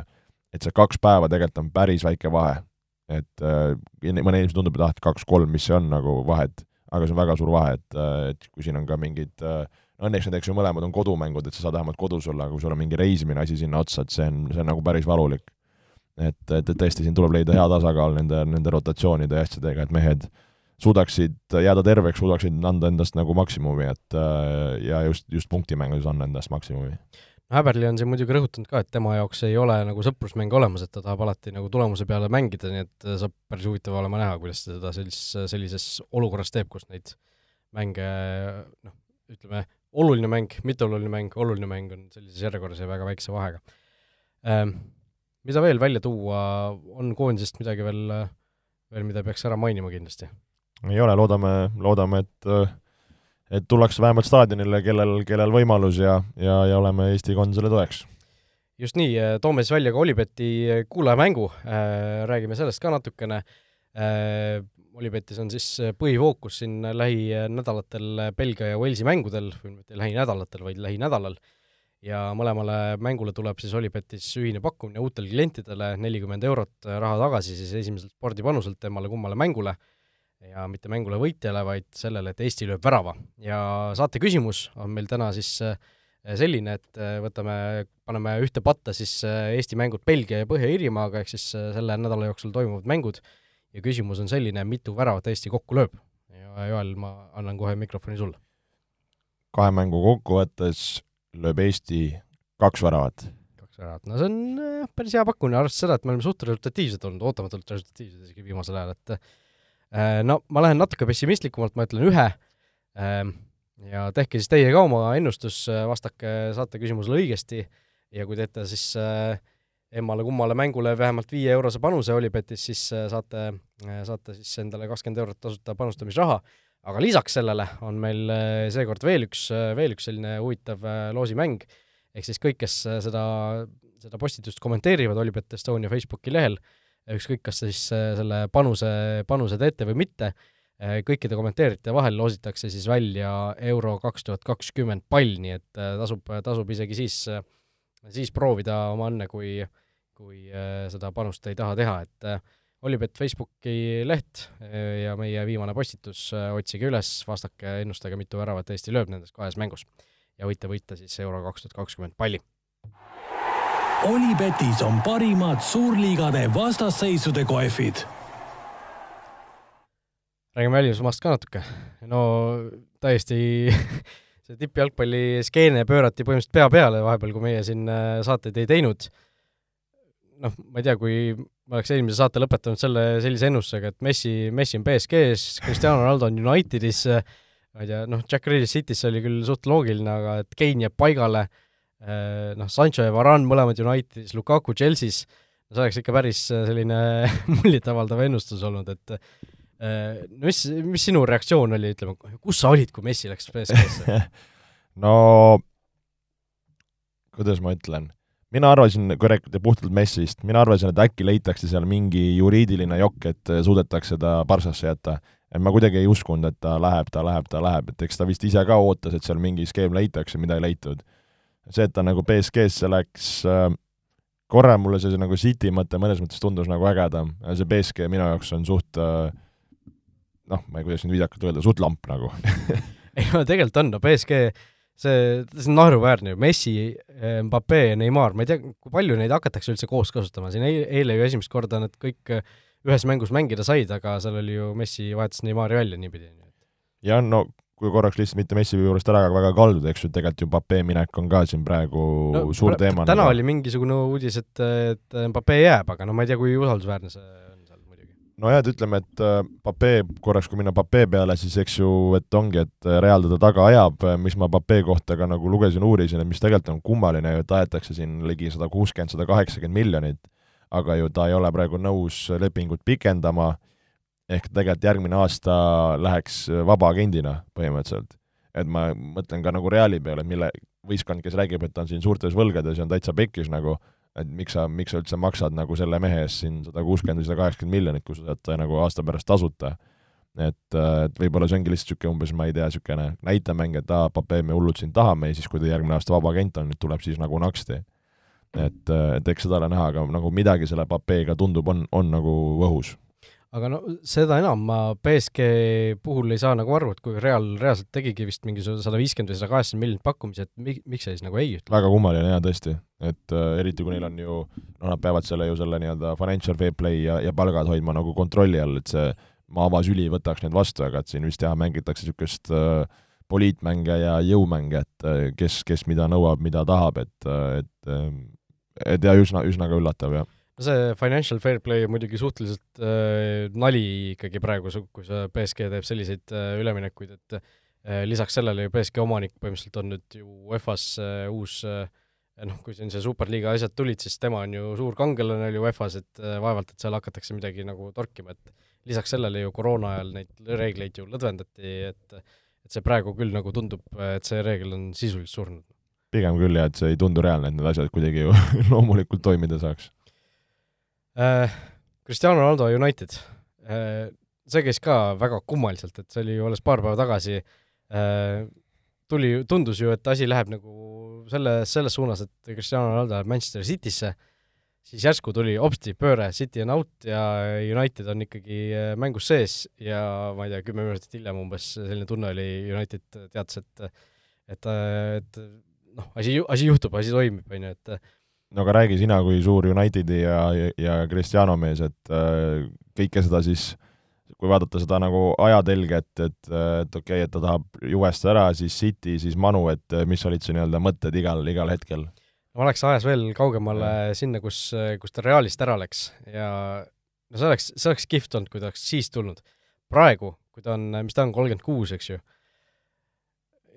et see kaks päeva tegelikult on päris väike vahe. et mõne inimesele tundub, et ah, et kaks-kolm, mis see on nagu vahet, aga see on väga suur vahe, et, et kui siin on ka mingid äh, õnneks need, eks ju, mõlemad on kodumängud, et sa saad vähemalt kodus olla, aga kui sul on mingi reisimine asi sinna otsa, et see on, see on nagu päris valulik. et, et, et tõesti, siin tuleb leida hea tasakaal nende, nende rotatsioonide ja asjadega, et mehed suudaksid jääda terveks, suudaksid anda endast nagu maksimumi, et ja just, just punktimängudes anda endast maksimumi. Häberli on siin muidugi rõhutanud ka, et tema jaoks ei ole nagu sõprusmänge olemas, et ta tahab alati nagu tulemuse peale mängida, nii et saab päris huvitav olema näha, kuidas ta seda sellises, sellises olukorras teeb, kus neid mänge noh, ütleme, oluline mäng, mitteoluline mäng, oluline mäng on sellises järjekorras ja väga väikse vahega ähm,. Mida veel välja tuua, on koondisest midagi veel, veel, mida peaks ära mainima kindlasti? ei ole, loodame, loodame, et et tullakse vähemalt staadionile, kellel, kellel võimalus ja, ja, ja oleme Eesti kondadele toeks. just nii, toome siis välja ka Olibeti kuulajamängu äh,, räägime sellest ka natukene äh,, Olipetis on siis põhifookus siin lähinädalatel Belgia ja Walesi mängudel, või mitte lähinädalatel, vaid lähinädalal, ja mõlemale mängule tuleb siis Olipetis ühine pakkumine uutele klientidele, nelikümmend eurot raha tagasi siis esimeselt spordipanuselt temale kummale mängule. Ja mitte mängule võitjale, vaid sellele, et Eesti lööb värava. ja saate küsimus on meil täna siis äh, selline, et äh, võtame, paneme ühte patta siis äh, Eesti mängud Belgia ja Põhja-Iirimaaga, ehk siis selle nädala jooksul toimuvad mängud, ja küsimus on selline, mitu väravat Eesti kokku lööb? ja Joel, ma annan kohe mikrofoni sulle. kahe mängu kokkuvõttes lööb Eesti kaks väravat. kaks väravat, no see on päris hea pakkumine, arvestades seda, et me oleme suht resultatiivsed olnud, ootamatult resultatiivsed isegi viimasel ajal, et Äh, no ma lähen natuke pessimistlikumalt, ma ütlen ühe ähm, ja tehke siis teie ka oma ennustus, äh, vastake, saate küsimusele õigesti ja kui teete siis äh, emmale-kummale mängule vähemalt viie eurose panuse Olipetis, siis saate, saate siis endale kakskümmend eurot tasuta panustamisraha, aga lisaks sellele on meil seekord veel üks, veel üks selline huvitav loosimäng, ehk siis kõik, kes seda, seda postitust kommenteerivad Olipet Estonia Facebooki lehel, ükskõik, kas siis äh, selle panuse, panuse teete või mitte, äh, kõikide kommenteerijate vahel loositakse siis välja Euro kaks tuhat kakskümmend pall, nii et äh, tasub, tasub isegi siis, siis proovida oma õnne, kui, kui seda panust ei taha teha, et Olipet Facebooki leht ja meie viimane postitus, otsige üles, vastake, ennustage, mitu väravat Eesti lööb nendes kahes mängus. ja võite võita siis Euro kaks tuhat kakskümmend palli Olipetis on parimad suurliigade vastasseisude kohvid. räägime välismaast ka natuke. no täiesti see tippjalgpalli skeene pöörati põhimõtteliselt pea peale vahepeal, kui meie siin äh, saateid ei teinud. noh, ma ei tea, kui ma oleks eelmise saate lõpetanud selle sellise ennustusega, et Messi, Messi on BSG-s, Cristiano Ronaldo on Unitedis, ma ei tea, noh, Jack Grealish City's oli küll suht loogiline, aga et Kein jääb paigale Äh, noh, Sancho ja Varane mõlemad Unitedis, Lukaku Chelsea's, no see oleks ikka päris äh, selline muljetavaldav ennustus olnud, et äh, mis, mis sinu reaktsioon oli, ütleme, kus sa olid, kui Messi läks BSG-sse no kuidas ma ütlen, mina arvasin, kui rääkida puhtalt Messist, mina arvasin, et äkki leitakse seal mingi juriidiline jokk, et suudetakse ta Barssasse jätta. et ma kuidagi ei uskunud, et ta läheb, ta läheb, ta läheb, et eks ta vist ise ka ootas, et seal mingi skeem leitakse, mida ei leitud. See, et ta nagu BSG-sse läks äh,, korra mulle see, see nagu City mõte mõnes mõttes tundus nagu ägedam, see BSG minu jaoks on suht äh, noh, ma ei, kuidas nüüd viisakalt öelda, suht lamp nagu ei no tegelikult on, no BSG see, see on naeruväärne ju, Messi, Mbappe ja Neimar, ma ei tea, kui palju neid hakatakse üldse koos kasutama, siin eile, ju esimest korda nad kõik äh, ühes mängus mängida said, aga seal oli ju Messi vahetas Neimari välja niipidi. jah, no kui korraks lihtsalt mitte Messi juurest ära väga kalduda, eks ju, tegelikult ju Mbappé minek on ka siin praegu no, suur teema. täna nagu. oli mingisugune uudis, et, et Mbappé jääb, aga no ma ei tea, kui usaldusväärne see. Nojah, et ütleme, et äh, Mbappé, korraks kui minna Mbappé peale, siis eks ju, et ongi, et Real teda taga ajab, mis ma Mbappé kohta ka nagu lugesin, uurisin, et mis tegelikult on kummaline ju, et aetakse siin ligi sada kuuskümmend, sada kaheksakümmend miljonit, aga ju ta ei ole praegu nõus lepingut pikendama ehk tegelikult järgmine aasta läheks vabaagendina põhimõtteliselt. et ma mõtlen ka nagu Reali peale, mille võistkond, kes räägib, et ta on siin suurtes võlgades ja on täitsa pekkis nagu, et miks sa, miks sa üldse maksad nagu selle mehe eest siin sada kuuskümmend või sada kaheksakümmend miljonit, kui sa saad ta nagu aasta pärast tasuta. et, et võib-olla see ongi lihtsalt niisugune umbes, ma ei tea, niisugune näitemäng, et aa, Pape, me hullult sind tahame ja siis, kui ta järgmine aasta vaba agent on, tuleb siis nagu naksti. et, et eks seda ole näha, aga nagu midagi selle Papeega tundub, on, on nagu õhus aga no seda enam ma BSG puhul ei saa nagu aru, et kui Real reaalselt tegigi vist mingisugune sada viiskümmend või sada kaheksakümmend miljonit pakkumise, et mi-, miks sa siis nagu ei ütle? väga kummaline jaa, tõesti. et äh, eriti, kui neil on ju, no nad peavad selle ju selle nii-öelda financial fair play ja, ja palgad hoidma nagu kontrolli all, et see maavasüli võtaks need vastu, aga et siin vist jah, mängitakse niisugust äh, poliitmänge ja jõumänge, et äh, kes, kes mida nõuab, mida tahab, et, äh, et äh, et ja üsna, üsna ka üllatav, jah see financial fair play muidugi suhteliselt äh, nali ikkagi praegu, kui see BSG teeb selliseid äh, üleminekuid, et äh, lisaks sellele ju BSG omanik põhimõtteliselt on nüüd ju UEFA-s äh, uus äh, noh, kui siin see superliiga asjad tulid, siis tema on ju suur kangelane oli UEFA-s, et äh, vaevalt, et seal hakatakse midagi nagu torkima, et lisaks sellele ju koroona ajal neid reegleid ju lõdvendati, et et see praegu küll nagu tundub, et see reegel on sisuliselt surnud. pigem küll jah, et see ei tundu reaalne, et need asjad kuidagi ju loomulikult toimida saaks äh,. Cristiano Ronaldo United äh,, see käis ka väga kummaliselt, et see oli ju alles paar päeva tagasi äh,, tuli, tundus ju, et asi läheb nagu selle, selles suunas, et Cristiano Ronaldo läheb Manchester Citysse siis järsku tuli hopsti pööre, City on out ja United on ikkagi äh, mängus sees ja ma ei tea, kümme minutit hiljem umbes selline tunne oli, United teatas, et et, et noh, asi, asi juhtub, asi toimib, on ju, et no aga räägi sina kui suur Unitedi ja, ja, ja Cristiano mees, et äh, kõike seda siis kui vaadata seda nagu ajatelge, et, et, et okei okay,, et ta tahab Juvest ära, siis City, siis Manu, et mis olid su nii-öelda mõtted igal, igal hetkel? ma oleks ajas veel kaugemale ja. sinna, kus, kus ta Realist ära läks ja no see oleks, see oleks kihvt olnud, kui ta oleks siis tulnud. praegu, kui ta on, mis ta on, kolmkümmend kuus, eks ju,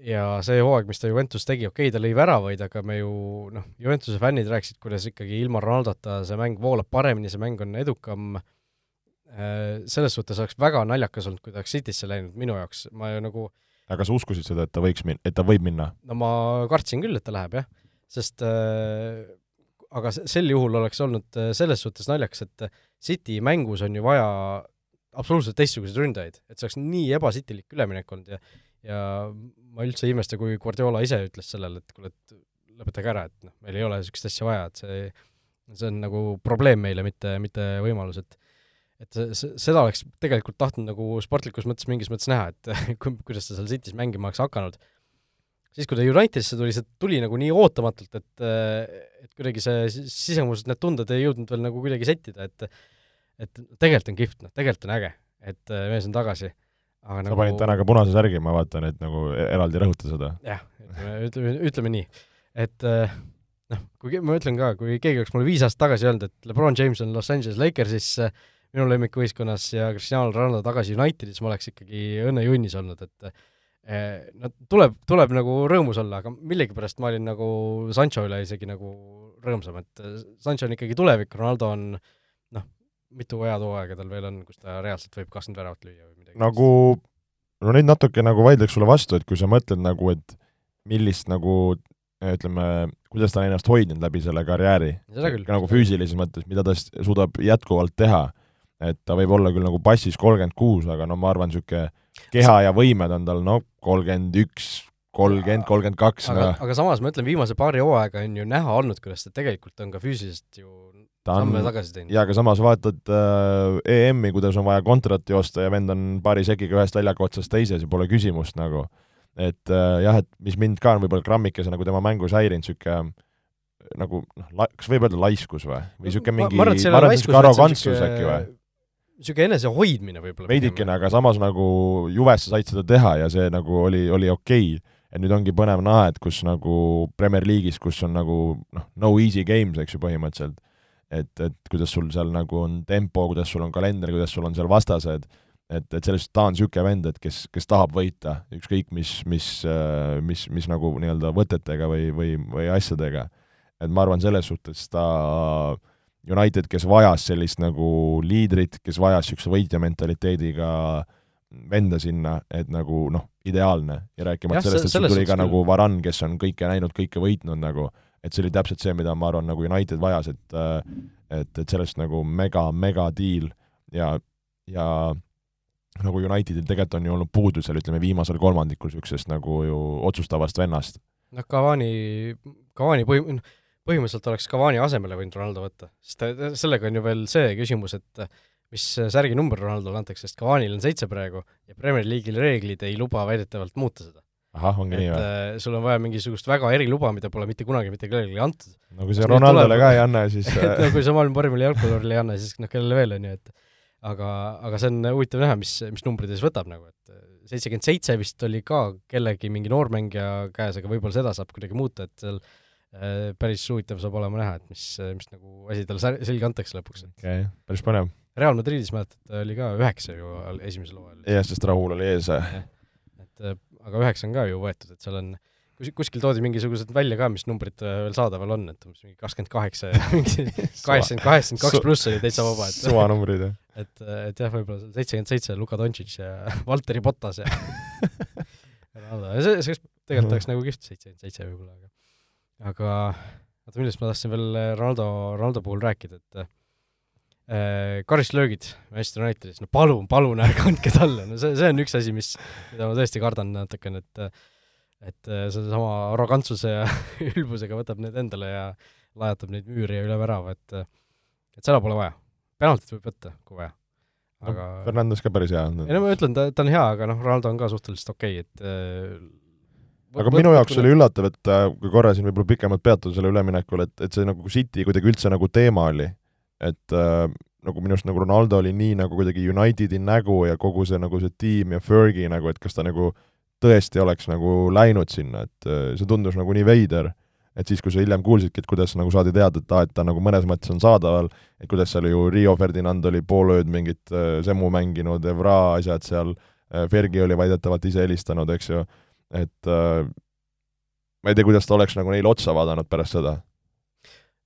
ja see hooaeg, mis ta Juventus tegi, okei okay,, ta lõi väravaid, aga me ju noh, Juventuse fännid rääkisid, kuidas ikkagi ilma Ronaldota see mäng voolab paremini, see mäng on edukam, äh, selles suhtes oleks väga naljakas olnud, kui ta oleks Citysse läinud minu jaoks, ma ju nagu aga sa uskusid seda, et ta võiks min-, et ta võib minna? no ma kartsin küll, et ta läheb, jah. Sest äh, aga sel juhul oleks olnud äh, selles suhtes naljakas, et City mängus on ju vaja absoluutselt teistsuguseid ründajaid, et see oleks nii ebasitilik üleminek olnud ja ja ma üldse ei imesta, kui Guardiola ise ütles sellele, et kuule, et lõpetage ära, et noh, meil ei ole niisugust asja vaja, et see see on nagu probleem meile, mitte, mitte võimalus, et et seda oleks tegelikult tahtnud nagu sportlikus mõttes mingis mõttes näha, et kuidas ta seal City's mängima oleks hakanud siis, kui ta Unitedisse tuli, see tuli nagu nii ootamatult, et et kuidagi see sisemused, need tunded ei jõudnud veel nagu kuidagi settida, et et tegelikult on kihvt, noh, tegelikult on äge, et äh, mees on tagasi. Sa nagu... panid täna ka punase särgi, ma vaatan, et nagu e-, eraldi rõhuta seda. jah, ütleme, ütleme, ütleme nii, et äh, noh, kui ma ütlen ka, kui keegi oleks mulle viis aastat tagasi öelnud, et LeBron James on Los Angeles Lakersis minu lemmikvõistkonnas ja Cristiano Ronaldo tagasi Unitedis, ma oleks ikkagi õnnejunnis olnud, et Eh, no tuleb, tuleb nagu rõõmus olla, aga millegipärast ma olin nagu Sancho üle isegi nagu rõõmsam, et Sancho on ikkagi tulevik, Ronaldo on noh, mitu head hooaega tal veel on, kus ta reaalselt võib kakskümmend väravat lüüa või midagi. nagu, no nüüd natuke nagu vaidleks sulle vastu, et kui sa mõtled nagu, et millist nagu ütleme, kuidas ta on ennast hoidnud läbi selle karjääri, nagu füüsilises mõttes, mida ta suudab jätkuvalt teha, et ta võib olla küll nagu passis kolmkümmend kuus, aga no ma arvan, niisugune keha ja võimed on tal noh, kolmkümmend üks, kolmkümmend, kolmkümmend kaks. aga, aga samas ma ütlen, viimase paari hooaega on ju näha olnud, kuidas ta tegelikult on ka füüsiliselt ju ta on, jaa, aga samas vaatad äh, EM-i, kuidas on vaja kontrat joosta ja vend on paari sekiga ühest väljaku otsast teise, see pole küsimust nagu. et äh, jah, et mis mind ka on võib-olla grammikese nagu tema mängus häirinud, niisugune nagu noh, kas võib öelda laiskus või, või niisugune mingi ma arvan, et niisugune arrogantsus äkki või? niisugune enesehoidmine võib-olla. veidikene, aga samas nagu Juves sa said seda teha ja see nagu oli, oli okei okay.. et nüüd ongi põnev näha, et kus nagu Premier League'is, kus on nagu noh, no easy games, eks ju, põhimõtteliselt, et, et kuidas sul seal nagu on tempo, kuidas sul on kalender, kuidas sul on seal vastased, et, et sellest ta on niisugune vend, et kes, kes tahab võita, ükskõik mis, mis, mis, mis nagu nii-öelda võtetega või, või, või asjadega. et ma arvan, selles suhtes ta äh, United, kes vajas sellist nagu liidrit, kes vajas niisuguse võitja mentaliteediga venda sinna, et nagu noh, ideaalne. ja rääkimata sellest, et sul tuli ka nagu Varan, kes on kõike näinud, kõike võitnud nagu, et see oli täpselt see, mida ma arvan, nagu United vajas, et et, et sellest nagu mega, mega deal ja, ja nagu Unitedil tegelikult on ju olnud puudu seal, ütleme, viimasel kolmandikul niisugusest nagu ju otsustavast vennast. noh, Cavani, Cavani põhim-, noh, põhimõtteliselt oleks Cavani asemele võinud Ronaldo võtta, sest sellega on ju veel see küsimus, et mis särgi number Ronaldole antakse, sest Cavanil on seitse praegu ja Premier League'il reeglid ei luba väidetavalt muuta seda. Ahah, ongi nii või? Äh, sul on vaja mingisugust väga eriluba, mida pole mitte kunagi mitte kellelegi antud. no kui see Ronaldole ka ei anna, siis et no kui sa maailma parimale jalgpallurile ei anna, siis noh, kellele veel, on ju, et aga, aga see on huvitav näha, mis, mis numbrid siis võtab nagu, et seitsekümmend seitse vist oli ka kellegi mingi noormängija käes, aga võib-olla seda saab kuidagi muuta, et seal Äh, päris huvitav saab olema näha, et mis, mis nagu asi talle selga antakse lõpuks. okei okay,, päris põnev. Real Madridis mäletad, oli ka üheksa ju esimesel hooajal. jah, sest Rahul oli ees. et äh, aga üheksa on ka ju võetud, et seal on, kus, kuskil toodi mingisugused välja ka, mis numbrid äh, veel saadaval on, et umbes mingi kakskümmend kaheksa ja mingi kaheksakümmend, kaheksakümmend kaks pluss oli täitsa vaba, et suvanumbrid, jah. et, et jah, võib-olla seitsekümmend seitse Luka Doncic ja Valteri Bottas ja Ronaldo, see, see tegelikult oleks nagu kihvt seitsekümmend seitse võib-olla, aga aga oota, millest ma tahtsin veel Ronaldo, Ronaldo puhul rääkida, et äh, karistlöögid Manchester Unitedis, no palun, palun ärge andke talle, no see, see on üks asi, mis, mida ma tõesti kardan natukene, et et sedasama arrogantsuse ja ülbusega võtab need endale ja lajatab neid müüri ja üle värava, et et seda pole vaja. penaltit võib võtta, kui vaja. aga no, Fernandes ka päris hea on. ei no ma ütlen, ta, ta on hea, aga noh, Ronaldo on ka suhteliselt okei okay,, et äh, aga minu jaoks oli üllatav, et äh, kui korra siin võib-olla pikemalt peatuda selle üleminekul, et, et see nagu City kuidagi üldse nagu teema oli, et äh, nagu minu arust nagu Ronaldo oli nii nagu kuidagi Unitedi nägu ja kogu see nagu see tiim ja Fergie nagu, et kas ta nagu tõesti oleks nagu läinud sinna, et äh, see tundus nagu nii veider, et siis, kui sa hiljem kuulsidki, et kuidas nagu saadi teada, et aa, et ta nagu mõnes mõttes on saadaval, et kuidas seal ju Rio Ferdinand oli pool ööd mingit äh, Semmu mänginud, Evra asjad seal, äh, Fergi oli väidetavalt ise helistanud, eks ju, et äh, ma ei tea, kuidas ta oleks nagu neile otsa vaadanud pärast seda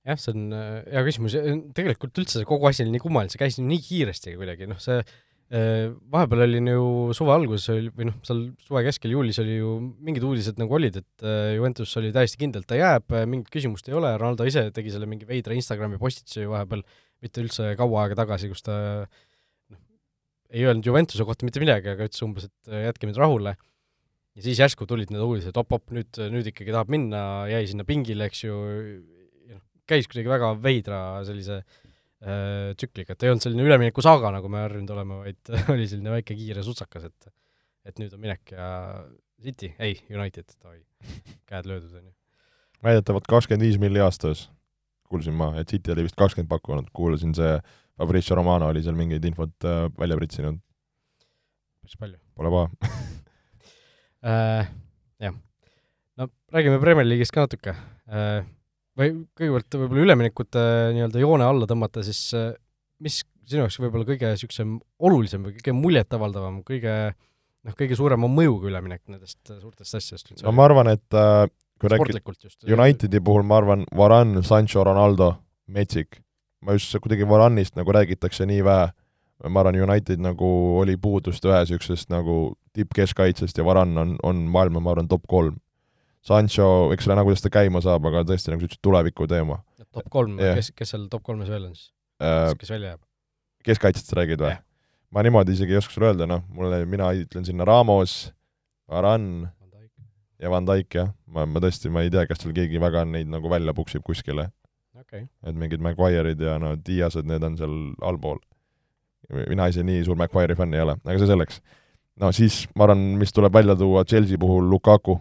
jah, see on hea küsimus, tegelikult üldse see kogu asi oli nii kummaline, see käis nii kiiresti kuidagi, noh see Äh, vahepeal oli ju suve alguses oli, või noh, seal suve keskel, juulis oli ju mingid uudised nagu olid, et äh, Juventus oli täiesti kindel, et ta jääb, äh, mingit küsimust ei ole, Ronaldo ise tegi selle mingi veidra Instagrami postituse ju vahepeal, mitte üldse kaua aega tagasi, kus ta noh, ei öelnud Juventuse kohta mitte midagi, aga ütles umbes, et jätke mind rahule. ja siis järsku tulid need uudised, op-op, nüüd, nüüd ikkagi tahab minna, jäi sinna pingile, eks ju, käis kuidagi väga veidra sellise äh, tsükliga, et ei olnud selline üleminekusaaga, nagu me harjunud oleme, vaid oli selline väike kiire sutsakas, et et nüüd on minek ja City, ei, United, davai, käed löödud, on ju. väidetavalt kakskümmend viis milli aastas, kuulsin ma, et City oli vist kakskümmend pakkunud, kuulasin see Fabrizio Romano oli seal mingeid infot äh, välja pritsinud. päris palju. Pole paha äh, jah. no räägime Premier League'ist ka natuke äh, või kõigepealt võib-olla üleminekute nii-öelda joone alla tõmmata, siis äh, mis sinu jaoks võib-olla kõige niisugusem olulisem või kõige muljetavaldavam, kõige noh, kõige suurema mõjuga üleminek nendest suurtest asjadest üldse? no ma arvan, et äh, kui rääkida Unitedi puhul, ma arvan, Varane, Sancho, Ronaldo, metsik. ma just kuidagi Varane'ist nagu räägitakse nii vähe, ma arvan, United nagu oli puudust ühe niisugusest nagu tippkeskkaitsest ja Varane on, on maailma, ma arvan, top kolm Sancho, eks ole, nagu kuidas ta käima saab, aga tõesti, nagu sa ütlesid, tuleviku teema. top kolm yeah., kes, kes seal top kolmes veel on siis uh,? kes välja jääb? keskkaitsest sa räägid või yeah.? ma niimoodi isegi ei oska sulle öelda, noh, mulle, mina ütlen sinna Ramos, Varane ja Van Dijk, jah. ma, ma tõesti, ma ei tea, kas seal keegi väga neid nagu välja puksib kuskile okay.. et mingid Maguire'id ja no Diased, need on seal allpool. mina ise nii suur Maguire'i fänn ei ole, aga see selleks. no siis ma arvan, mis tuleb välja tuua Chelsea puhul, Lukaku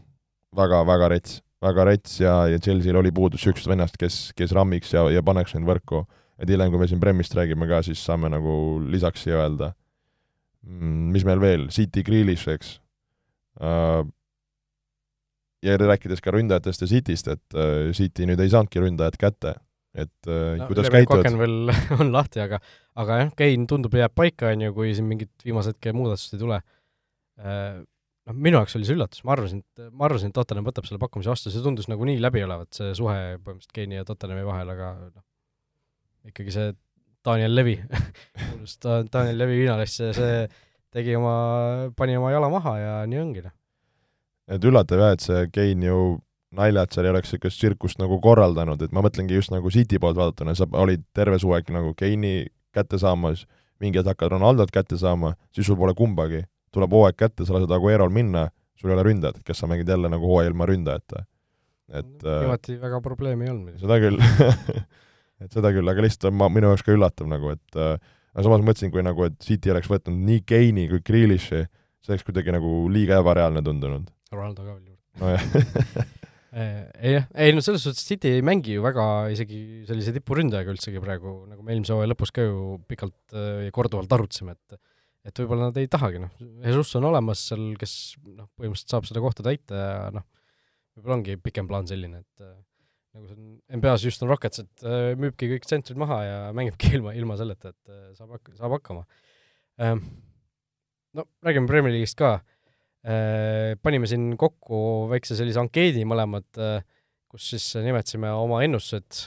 väga-väga rets, väga rets ja, ja Chelsea'l oli puudus niisugust vennast, kes, kes rammiks ja, ja paneks neid võrku. et hiljem, kui me siin Premist räägime ka, siis saame nagu lisaks siia öelda mm,. mis meil veel, City Grealish, eks uh,. ja rääkides ka ründajatest ja Cityst, et uh, City nüüd ei saanudki ründajat kätte, et uh, no, kuidas käituvad veel on lahti, aga aga jah, Kein tundub, jääb paika, on ju, kui siin mingit viimase hetke muudatust ei tule noh, minu jaoks oli see üllatus, ma arvasin, et, ma arvasin, et Tottenham võtab selle pakkumise vastu, see tundus nagu nii läbi olevat, see suhe põhimõtteliselt Keini ja Tottenhami vahel, aga noh, ikkagi see Daniel Levi kuulus ta, Daniel Levi viinalist, see, tegi oma, pani oma jala maha ja nii ongi, noh. et üllatav jah, et see Kein ju naljad seal ei oleks niisugust tsirkust nagu korraldanud, et ma mõtlengi just nagu City poolt vaadatuna, sa olid terve suve nagu Keini kätte saamas, mingi hetk hakkad Ronaldot kätte saama, siis sul pole kumbagi tuleb hooaeg kätte, sa lased Aguerol minna, sul ei ole ründajat, kas sa mängid jälle nagu hooaja ilma ründajata. et viimati äh, väga probleemi ei olnud. seda küll et seda küll, aga lihtsalt ma, minu jaoks ka üllatav nagu, et äh, aga samas mõtlesin, kui nagu, et City oleks võtnud nii Keini kui Grealishi, see oleks kuidagi nagu liiga ebareaalne tundunud. Ronaldo ka veel juurde. nojah ei jah, ei no selles suhtes City ei mängi ju väga isegi sellise tipuründajaga üldsegi praegu, nagu me eelmise hooaja lõpus ka ju pikalt ja korduvalt arutasime, et et võib-olla nad ei tahagi, noh, Jesus on olemas seal, kes noh, põhimõtteliselt saab seda kohta täita ja noh, võib-olla ongi pikem plaan selline, et äh, nagu see on NBA-s Houston Rockets, et äh, müübki kõik tsentrid maha ja mängibki ilma, ilma selleta, et äh, saab hak-, saab hakkama. Ähm,. No räägime Premier League'ist ka. Panime siin kokku väikse sellise ankeedi mõlemad, kus siis nimetasime oma ennustused,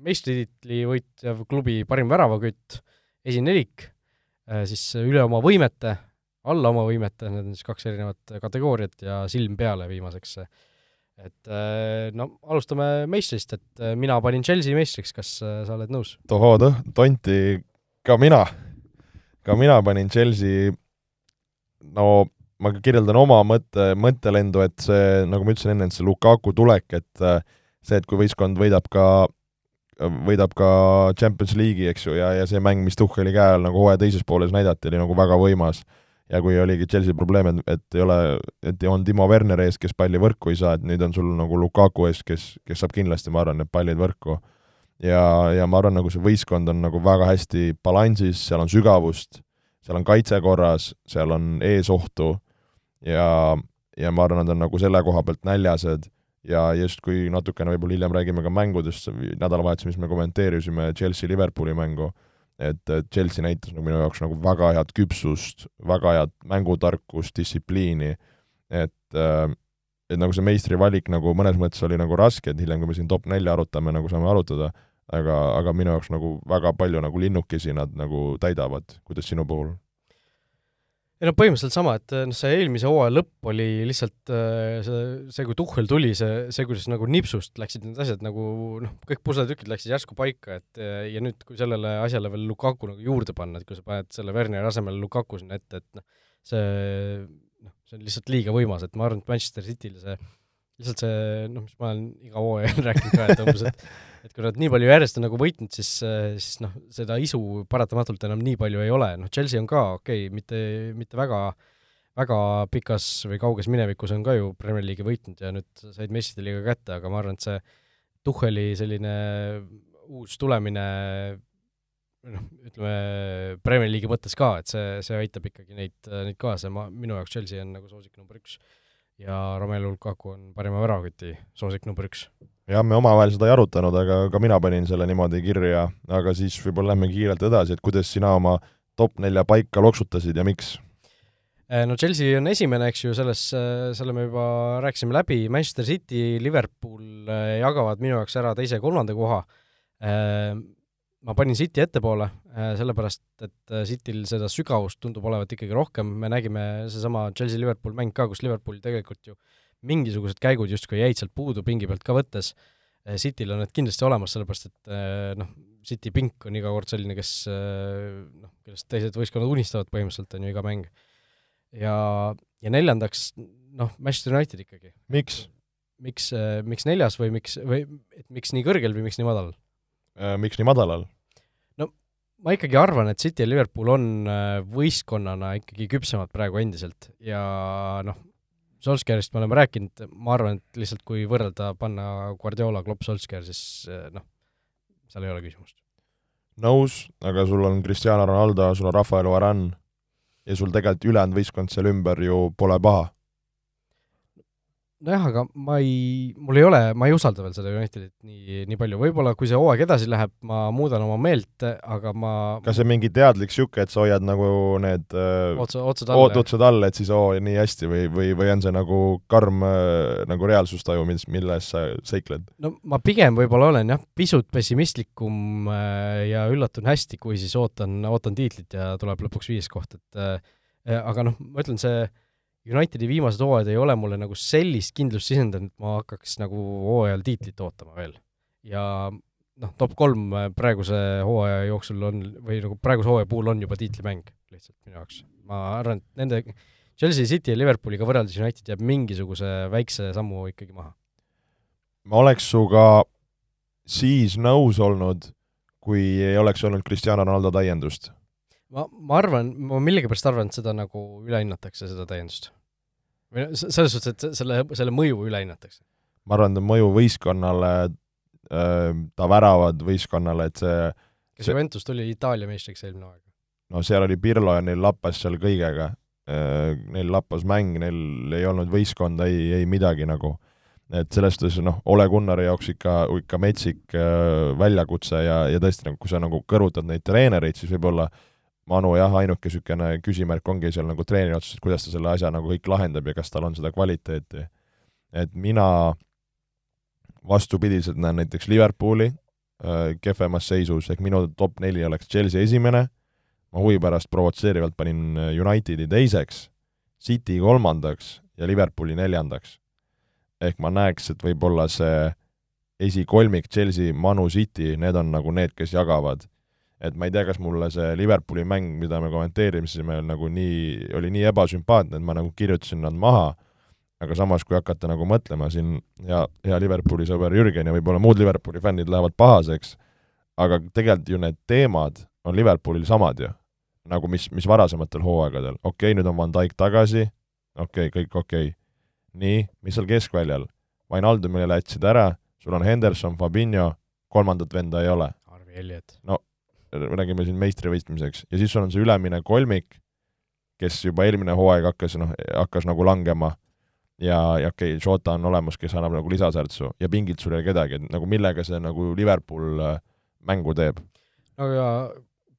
meistritiitli võitjav klubi parim väravakütt, esinelik, siis üle oma võimete, alla oma võimete, need on siis kaks erinevat kategooriat ja silm peale viimaseks. Et no alustame meistrist, et mina panin Chelsea meistriks, kas sa oled nõus? tohoo tõh-, tonti, ka mina, ka mina panin Chelsea. No ma kirjeldan oma mõtte, mõttelendu, et see, nagu ma ütlesin enne, et see Lukaku tulek, et äh, see, et kui võistkond võidab ka, võidab ka Champions League'i, eks ju, ja, ja see mäng, mis Tuhheli käe all nagu hooaja teises pooles näidati, oli nagu väga võimas. ja kui oligi Chelsea probleem, et, et ei ole, et on Timo Werner ees, kes palli võrku ei saa, et nüüd on sul nagu Lukaku ees, kes, kes saab kindlasti, ma arvan, need pallid võrku. ja, ja ma arvan, nagu see võistkond on nagu väga hästi balansis, seal on sügavust seal on kaitse korras, seal on eesohtu ja, ja ma arvan, nad on nagu selle koha pealt näljased ja justkui natukene võib-olla hiljem räägime ka mängudest, nädalavahetusel, mis me kommenteerisime Chelsea-Liverpooli mängu, et Chelsea näitas nagu minu jaoks nagu väga head küpsust, väga head mängutarkust, distsipliini, et et nagu see meistrivalik nagu mõnes mõttes oli nagu raske, et hiljem, kui me siin top nelja arutame, nagu saame arutada, aga, aga minu jaoks nagu väga palju nagu linnukesi nad nagu täidavad, kuidas sinu puhul? Ei no põhimõtteliselt sama, et noh, see eelmise hooaja lõpp oli lihtsalt äh, see, see, kui Tuhhel tuli, see, see, kuidas nagu nipsust läksid need asjad nagu noh, kõik pusletükid läksid järsku paika, et äh, ja nüüd, kui sellele asjale veel Lukaku nagu juurde panna, et kui sa paned selle Werneri asemel Lukaku sinna ette, et noh, see noh, see on lihtsalt liiga võimas, et ma arvan, et Manchester City'le see lihtsalt see, noh, mis ma olen iga hooaja rääkinud ka, et umbes, et et kui nad nii palju järjest on nagu võitnud, siis, siis noh, seda isu paratamatult enam nii palju ei ole, noh, Chelsea on ka okei okay,, mitte, mitte väga, väga pikas või kauges minevikus on ka ju Premier League'i võitnud ja nüüd said meistrite liiga kätte, aga ma arvan, et see Tuhheli selline uus tulemine noh, ütleme Premier League'i mõttes ka, et see, see aitab ikkagi neid, neid kaasa, ma, minu jaoks Chelsea on nagu soosik number üks ja Romelu Lukaku on parima väravaküti soosik number üks. jah, me omavahel seda ei arutanud, aga ka mina panin selle niimoodi kirja, aga siis võib-olla lähme kiirelt edasi, et kuidas sina oma top nelja paika loksutasid ja miks? Eh, no Chelsea on esimene, eks ju, selles, eh, selle me juba rääkisime läbi, Manchester City, Liverpool eh, jagavad minu jaoks ära teise ja kolmanda koha ma panin City ettepoole, äh, sellepärast et äh, Cityl seda sügavust tundub olevat ikkagi rohkem, me nägime seesama Chelsea-Liverpool mäng ka, kus Liverpool tegelikult ju mingisugused käigud justkui jäid sealt puudu pingi pealt ka võttes, äh, Cityl on need kindlasti olemas, sellepärast et noh, City pink on iga kord selline, kes noh, kellest teised võistkonnad unistavad põhimõtteliselt, on ju, iga mäng. ja, ja neljandaks, noh, Manchester United ikkagi. miks? miks, miks neljas või miks, või et miks nii kõrgel või miks nii madalal? Äh, miks nii madalal? no ma ikkagi arvan, et City ja Liverpool on äh, võistkonnana ikkagi küpsemad praegu endiselt ja noh, Solskjaerist me oleme rääkinud, ma arvan, et lihtsalt kui võrrelda, panna Guardiola, Klopp, Solskjaer, siis äh, noh, seal ei ole küsimust. nõus, aga sul on Cristiano Ronaldo, sul on Rafael Varane ja sul tegelikult ülejäänud võistkond seal ümber ju pole paha nojah, aga ma ei, mul ei ole, ma ei usalda veel seda Unitedit nii, nii palju, võib-olla kui see hooaeg edasi läheb, ma muudan oma meelt, aga ma kas see on mingi teadlik niisugune, et sa hoiad nagu need äh, otsa, otsad all, otsad all, et siis oo, nii hästi või, või, või on see nagu karm äh, nagu reaalsustaju, mis, milles sa seikled? no ma pigem võib-olla olen jah, pisut pessimistlikum äh, ja üllatun hästi, kui siis ootan, ootan tiitlit ja tuleb lõpuks viies koht, et aga noh, ma ütlen, see Unitedi viimased hooajad ei ole mulle nagu sellist kindlust sisendanud, et ma hakkaks nagu hooajal tiitlit ootama veel. ja noh, top kolm praeguse hooaja jooksul on, või nagu praeguse hooaja puhul on juba tiitlimäng lihtsalt minu jaoks. ma arvan, et nende Chelsea City ja Liverpooliga võrreldes United jääb mingisuguse väikse sammu ikkagi maha. ma oleks sinuga siis nõus olnud, kui ei oleks olnud Cristiano Ronaldo täiendust ma, ma arvan, ma millegipärast arvan, et seda nagu ülehinnatakse, seda täiendust. või noh, selles suhtes, et selle, selle mõju ülehinnatakse. ma arvan, ta mõju võistkonnale, ta väravad võistkonnale, et see kas Juventus tuli Itaalia meistriks eelmine aeg? no seal oli Pirlo ja neil lappas seal kõigega, neil lappas mäng, neil ei olnud võistkonda, ei, ei midagi nagu. et selles suhtes noh, Ole Gunnari jaoks ikka, ikka metsik väljakutse ja, ja tõesti, nagu kui sa nagu kõrvutad neid treenereid, siis võib-olla äh, Manu jah, ainuke niisugune küsimärk ongi seal nagu treeneri otsas, et kuidas ta selle asja nagu kõik lahendab ja kas tal on seda kvaliteeti. et mina vastupidiselt näen näiteks Liverpooli äh, kehvemas seisus, ehk minu top neli oleks Chelsea esimene, ma huvi pärast provotseerivalt panin äh, Unitedi teiseks, City kolmandaks ja Liverpooli neljandaks. ehk ma näeks, et võib-olla see esikolmik Chelsea, Manu City, need on nagu need, kes jagavad. Et ma ei tea, kas mulle see Liverpooli mäng, mida me kommenteerisime, nagu nii, oli nii ebasümpaatne, et ma nagu kirjutasin nad maha, aga samas, kui hakata nagu mõtlema siin, hea, hea Liverpooli sõber Jürgen ja võib-olla muud Liverpooli fännid lähevad pahaseks, aga tegelikult ju need teemad on Liverpoolil samad ju, nagu mis, mis varasematel hooaegadel, okei okay,, nüüd on Van Dijk tagasi, okei okay,, kõik okei. Okay.. nii, mis seal keskväljal? Vainaldumile lätsid ära, sul on Henderson, Fabinho, kolmandat venda ei ole. Harvi Elliot. no räägime siin meistrivõistmiseks, ja siis sul on see ülemine kolmik, kes juba eelmine hooaeg hakkas, noh, hakkas nagu langema ja, ja okei okay,, Jota on olemas, kes annab nagu lisasärtsu ja pingilt sul ei ole kedagi, et nagu millega see nagu Liverpool äh, mängu teeb? no ja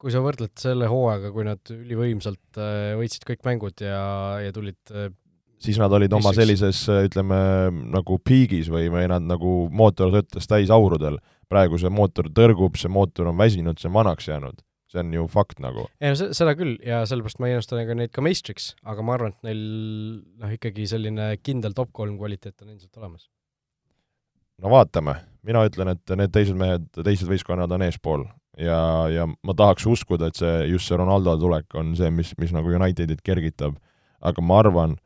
kui sa võrdled selle hooaega, kui nad ülivõimsalt äh, võitsid kõik mängud ja, ja tulid äh, siis nad olid oma sellises, ütleme, nagu piigis või, või nad nagu mootor töötas täisaurudel. Praegu see mootor tõrgub, see mootor on väsinud, see on vanaks jäänud. see on ju fakt nagu. ei no seda küll ja sellepärast ma ennustan ka neid ka meistriks, aga ma arvan, et neil noh, ikkagi selline kindel top kolm kvaliteet on endiselt olemas. no vaatame, mina ütlen, et need teised mehed, teised võistkonnad on eespool ja, ja ma tahaks uskuda, et see, just see Ronaldo tulek on see, mis, mis nagu Unitedit kergitab, aga ma arvan,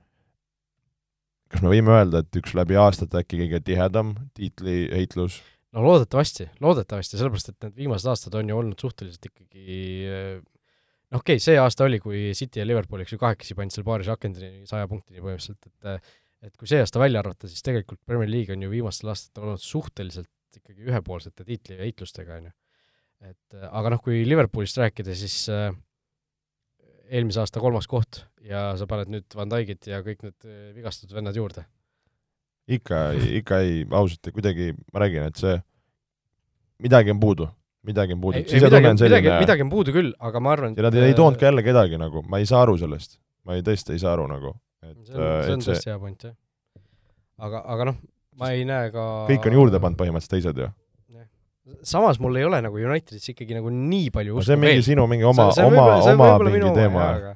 kas me võime öelda, et üks läbi aastate äkki kõige tihedam tiitliheitlus? No loodetavasti, loodetavasti, sellepärast et need viimased aastad on ju olnud suhteliselt ikkagi noh, okei okay,, see aasta oli, kui City ja Liverpool, eks ju, kahekesi pandi seal paaris akendini saja punktini põhimõtteliselt, et et kui see aasta välja arvata, siis tegelikult Premier League on ju viimastel aastatel olnud suhteliselt ikkagi ühepoolsete tiitliheitlustega, on ju. et aga noh, kui Liverpoolist rääkida, siis äh, eelmise aasta kolmas koht ja sa paned nüüd Van Dijkit ja kõik need vigastatud vennad juurde? Ikka, ikka ei, ausalt kuidagi ma räägin, et see, midagi on puudu, midagi on puudu. Midagi, midagi, midagi on puudu küll, aga ma arvan, ja nad ei toonud ka jälle kedagi nagu, ma ei saa aru sellest. ma ei, tõesti ei saa aru nagu. et see on, see on tõesti hea point, jah. aga, aga noh, ma ei näe ka kõik on juurde pannud põhimõtteliselt teised ju samas mul ei ole nagu Unitedis ikkagi nagu nii palju usku no see on mingi veel. sinu mingi oma, oma, oma mingi teema. aga,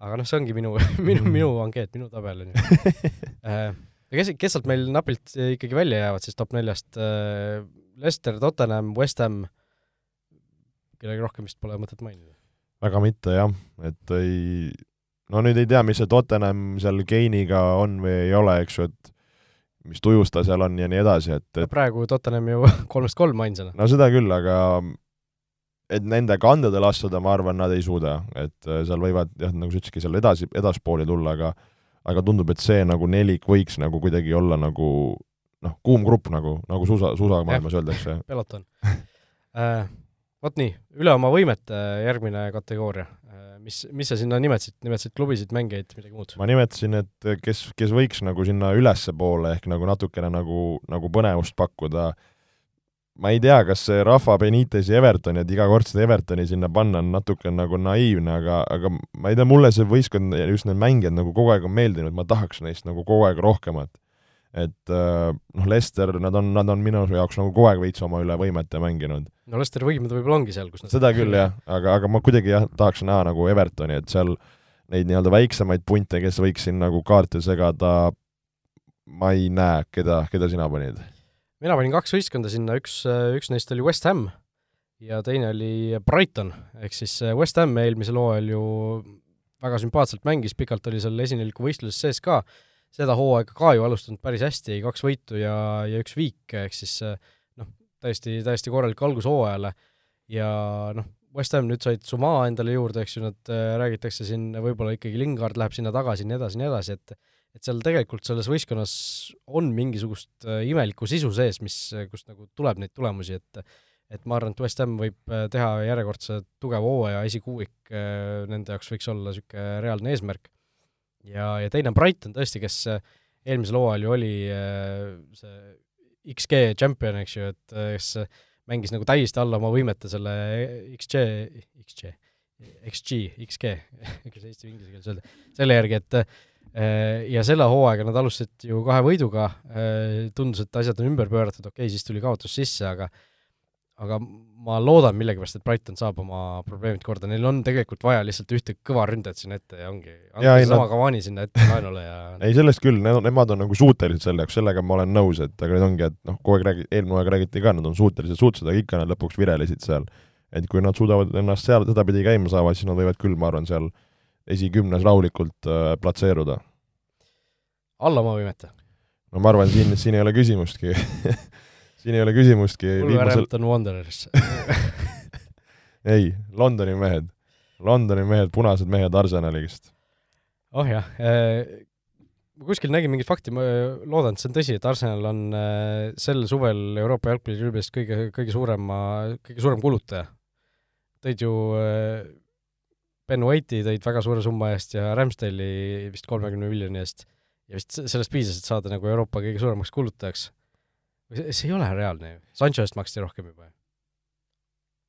aga noh, see ongi minu, minu, minu ankeet, minu tabel on ju äh, kes, kes sealt meil napilt ikkagi välja jäävad siis top neljast? Äh, Leicester, Tottenham, West Ham, kellegi rohkem vist pole mõtet mainida. väga mitte jah, et ei, no nüüd ei tea, mis see Tottenham seal Keiniga on või ei ole, eks ju, et mis tujus ta seal on ja nii edasi, et, et no praegu Tottenham ju kolmest kolm ainsana. no seda küll, aga et nende kandadele astuda, ma arvan, nad ei suuda, et äh, seal võivad jah, nagu sa ütlesidki, seal edasi, edaspooli tulla, aga aga tundub, et see nagu nelik võiks nagu kuidagi olla nagu noh, kuum grupp nagu, nagu suusa, suusamaailmas öeldakse. peloton äh,. Vot nii, üle oma võimete järgmine kategooria mis, mis sa sinna nimetasid, nimetasid klubisid, mängijaid, midagi muud? ma nimetasin, et kes, kes võiks nagu sinna ülespoole ehk nagu natukene nagu, nagu põnevust pakkuda, ma ei tea, kas see Rafa Benitez ja Everton, et iga kord seda Evertoni sinna panna on natuke nagu naiivne, aga, aga ma ei tea, mulle see võistkond ja just need mängijad nagu kogu aeg on meeldinud, ma tahaks neist nagu kogu aeg rohkemat et äh, noh, Lester, nad on, nad on minu jaoks nagu kogu aeg veits oma üle võimete mänginud. no Lesteri võimed võib-olla ongi seal, kus nad seda küll jah, aga, aga ma kuidagi jah, tahaks näha nagu Evertoni, et seal neid nii-öelda väiksemaid punte, kes võiks siin nagu kaarte segada, ma ei näe, keda, keda sina panid? Mina panin kaks võistkonda sinna, üks, üks neist oli West Ham ja teine oli Brighton, ehk siis West Ham eelmisel hooajal ju väga sümpaatselt mängis, pikalt oli seal esineliku võistluses sees ka. Seda hooaega ka ju alustanud päris hästi, kaks võitu ja, ja üks viik, ehk siis noh, täiesti, täiesti korralik algus hooajale. Ja noh, West Ham nüüd said Sumaa endale juurde, eks ju, nad äh, räägitakse siin, võib-olla ikkagi Lingard läheb sinna tagasi, nii edasi, nii edasi, et et seal tegelikult selles võistkonnas on mingisugust äh, imelikku sisu sees, mis, kust nagu tuleb neid tulemusi, et et ma arvan, et West Ham võib äh, teha järjekordse tugeva hooaja, esikuuik nende jaoks võiks olla niisugune reaalne eesmärk. Ja, ja teine on Brighton tõesti, kes äh, eelmisel hooajal ju oli äh, see XG tšempion, eks ju, et äh, kes mängis nagu täiesti alla oma võimete selle XG, XG, XG, XG, kuidas eesti või inglise keeles öelda, selle järgi, et äh, ja selle hooaega nad alustasid ju kahe võiduga, tundus, et asjad on ümber pööratud, okei okay,, siis tuli kaotus sisse, aga aga ma loodan millegipärast, et Brighton saab oma probleemid korda, neil on tegelikult vaja lihtsalt ühte kõva ründajat sinna ette ja ongi, andke seesama nad... Cavani sinna ette laenule ja ei, sellest küll, need, nemad on nagu suutelised selleks, sellega ma olen nõus, et aga nüüd ongi, et noh, kogu aeg räägi-, eelmine aeg räägiti ka, nad on suutelised, suutsid, aga ikka nad lõpuks virelesid seal. et kui nad suudavad ennast seal sedapidi käima saavad, siis nad võivad küll, ma arvan, seal esikümnes rahulikult äh, platseeruda. alla ma võimete? no ma arvan, siin, siin ei ole küsimustki siin ei ole küsimustki. Wolverhampton Wanderers ei, Londoni mehed. Londoni mehed, punased mehed Arsenalist. oh jah äh,, ma kuskil nägin mingit fakti, ma loodan, et see on tõsi, et Arsenal on äh, sel suvel Euroopa jalgpalliklubidest kõige, kõige suurema, kõige suurem kulutaja. tõid ju äh, Ben White'i tõid väga suure summa eest ja Ramsdale'i vist kolmekümne miljoni eest. Ja vist sellest piisas, et saada nagu Euroopa kõige suuremaks kulutajaks see, ei ole reaalne ju, Sancho eest maksti rohkem juba. Ju.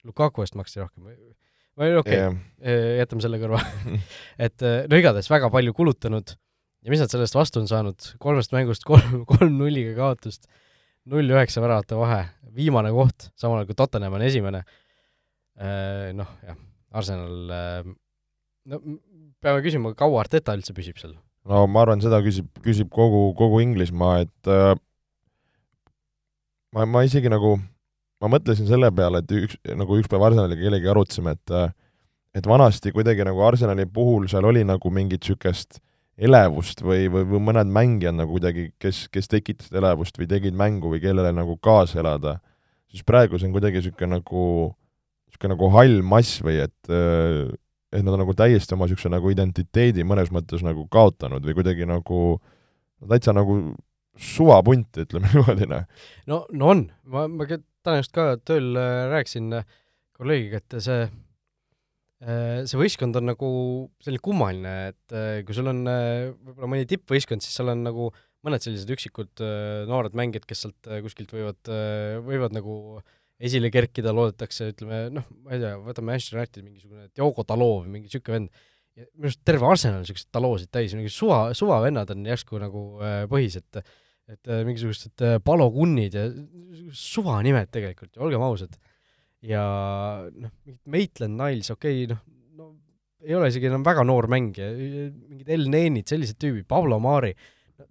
Lukaku eest maksti rohkem. Või, okei okay. yeah., jätame selle kõrvale et eh, no igatahes väga palju kulutanud. Ja mis nad sellest vastu on saanud, kolmest mängust kolm, kolm nulliga kaotust, null üheksa väravate vahe, viimane koht, samal ajal kui Tottenham on esimene, eh, noh jah, Arsenal, no peame küsima, kaua Arteta üldse püsib seal? no ma arvan, seda küsib, küsib kogu, kogu Inglismaa, et äh, ma, ma isegi nagu, ma mõtlesin selle peale, et üks, nagu üks päev Arsenaliga kellegi arutasime, et et vanasti kuidagi nagu Arsenali puhul seal oli nagu mingit niisugust elevust või, või, või mõned mängijad nagu kuidagi, kes, kes tekitasid elevust või tegid mängu või kellele nagu kaasa elada, siis praegu see on kuidagi niisugune nagu, niisugune nagu hall mass või et et nad on nagu täiesti oma niisuguse nagu identiteedi mõnes mõttes nagu kaotanud või kuidagi nagu täitsa nagu suvapunt, ütleme niimoodi, noh. no, no on, ma, ma täna just ka tööl äh, rääkisin äh, kolleegiga, et see äh, see võistkond on nagu selline kummaline, et kui sul on võib-olla mõni tippvõistkond, siis seal on nagu mõned sellised üksikud noored mängijad, kes sealt kuskilt võivad, võivad nagu esile kerkida, loodetakse, ütleme noh, ma ei tea, võtame Manchester Unitedi mingisugune Diogo Dalot või mingi niisugune vend, minu arust terve Arsenal on niisuguseid taloosid täis, mingi suva, suvavennad on järsku nagu põhis, et et äh, mingisugused äh, palokunnid ja suvanimed tegelikult, olgem ausad. ja noh, mingid Maitland Niles, okei okay,, noh, no ei ole isegi enam väga noor mängija, mingid El Nenid, sellised tüübid, Pablo Mari,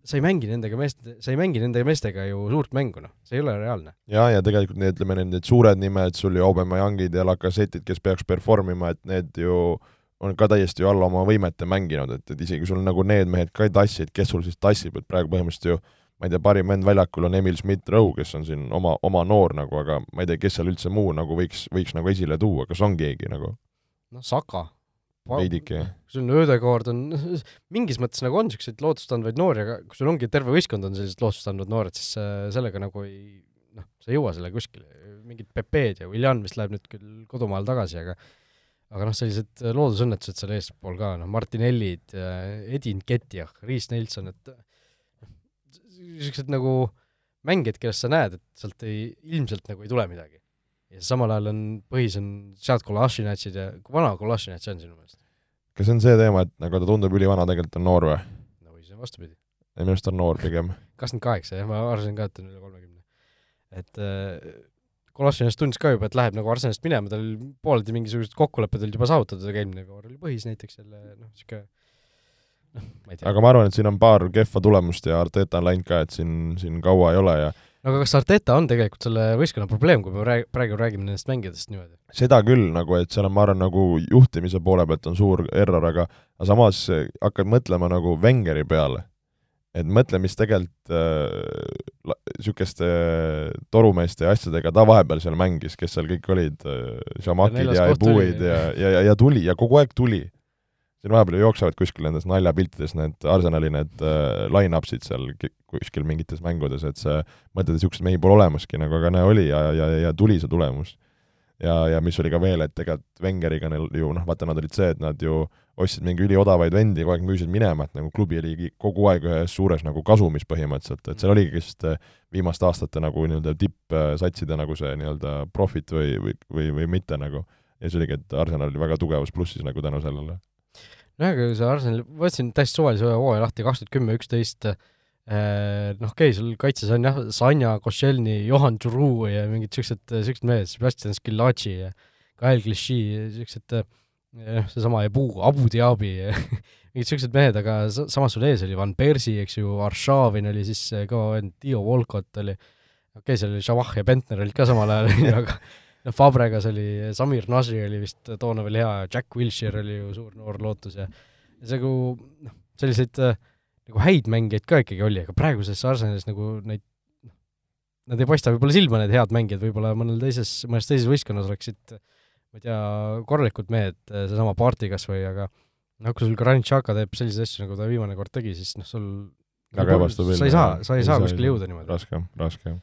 sa ei mängi nendega meest-, sa ei mängi nende meestega ju suurt mängu, noh, see ei ole reaalne. jaa, ja tegelikult need, ütleme, need suured nimed, sul ju Aubameyangid ja Lacazzette'id, kes peaks perform ima, et need ju on ka täiesti ju alla oma võimete mänginud, et, et isegi sul nagu need mehed ka ei tassi, et kes sul siis tassib, et praegu põhimõtteliselt ju ma ei tea, parim vend väljakul on Emil Schmidt-Rowe, kes on siin oma, oma noor nagu, aga ma ei tea, kes seal üldse muu nagu võiks, võiks nagu esile tuua, kas on keegi nagu? noh, Saka. Veidike, sul on Ödegaard on, mingis mõttes nagu on niisuguseid lootustandvaid noori, aga kui sul ongi terve võistkond on sellised lootustandvad noored, siis äh, sellega nagu ei noh, sa ei jõua sellega kuskile, mingid Pepe'd ja Willian vist läheb nüüd küll kodumaale tagasi, aga aga noh, sellised loodusõnnetused seal eespool ka, noh, Martinellid, Edin Ketjah, Riis Nelson, et niisugused nagu mängijad, kellest sa näed, et sealt ei, ilmselt nagu ei tule midagi. Ja samal ajal on, põhis on sealt Kolašinatšid ja kui vana Kolašinatš on sinu meelest? kas see on see teema, et nagu ta tundub ülivana, tegelikult on noor või? no või see on vastupidi. minu arust on noor pigem. kakskümmend kaheksa, jah, ma arvasin ka, et ta on üle kolmekümne. et äh, Kolašinatš tundis ka juba, et läheb nagu Arsenalist minema, tal pooleldi mingisugused kokkulepped olid juba saavutatud, aga eelmine kord oli põhis näiteks jälle noh, niisugune noh, ma ei tea. aga ma arvan, et siin on paar kehva tulemust ja Arteta on läinud ka, et siin, siin kaua ei ole ja no aga kas Arteta on tegelikult selle võistkonna probleem, kui me rääg-, praegu räägime nendest mängijatest niimoodi? seda küll, nagu et seal on, ma arvan, nagu juhtimise poole pealt on suur error, aga aga samas hakkad mõtlema nagu Wengeri peale. et mõtle, mis tegelikult niisuguste äh, torumeeste ja asjadega ta vahepeal seal mängis, kes seal kõik olid äh,, Šamakid ja Ebuid ja, ja, ja, ja tuli ja kogu aeg tuli siin vahepeal jooksevad kuskil nendes naljapiltides need Arsenali need äh, line-up'id seal kuskil mingites mängudes, et see, mõtled, et niisuguseid mehi pole olemaski nagu, aga näe, oli ja, ja, ja tuli see tulemus. ja, ja mis oli ka veel, et tegelikult Wengeriga neil ju noh, vaata, nad olid see, et nad ju ostsid mingi üliodavaid vendi, kogu aeg müüsid minema, et nagu klubi oli kogu aeg ühes suures nagu kasumis põhimõtteliselt, et seal oligi vist äh, viimaste aastate nagu nii-öelda tippsatside nagu see nii-öelda profit või, või, või, või mitte nagu ja siis oligi, et Arsenal oli väga tugevas plussis nagu tänu sellele. Nojah, aga see Arsenal, võtsin täiesti suvalise hooaja lahti, kaks tuhat kümme, üksteist, eh, noh, okay,, sul kaitses on jah, Sanja, Koscielny, Johan Džuru ja mingid siuksed, siuksed mehed, Sebastian Schillaci ja Kyle Clichy, siuksed noh, seesama Ebu, Abu Dhabi mingid siuksed mehed, aga samas sul ees oli Van Persie, eks ju, Arshavin oli siis kõva vend, Dio Volkot oli, okei okay,, seal oli Shavah ja Bentner olid ka samal ajal, aga noh, Fabregas oli, Samir Nasri oli vist toona veel hea, Jack Wilshere oli ju suur noor lootus ja ja see nagu noh, selliseid äh, nagu häid mängijaid ka ikkagi oli, aga praeguses Arsenalis nagu neid noh, Nad ei paista võib-olla silma, need head mängijad, võib-olla mõnel teises, mõnes teises võistkonnas oleksid ma ei tea, korralikud mehed, seesama Parti kas või, aga noh, kui sul Granit Xhaka teeb selliseid asju, nagu ta viimane kord tegi, siis noh, sul väga ebastabiilne. sa ei saa, sa ei saa kuskile jõuda niimoodi. raske, raske.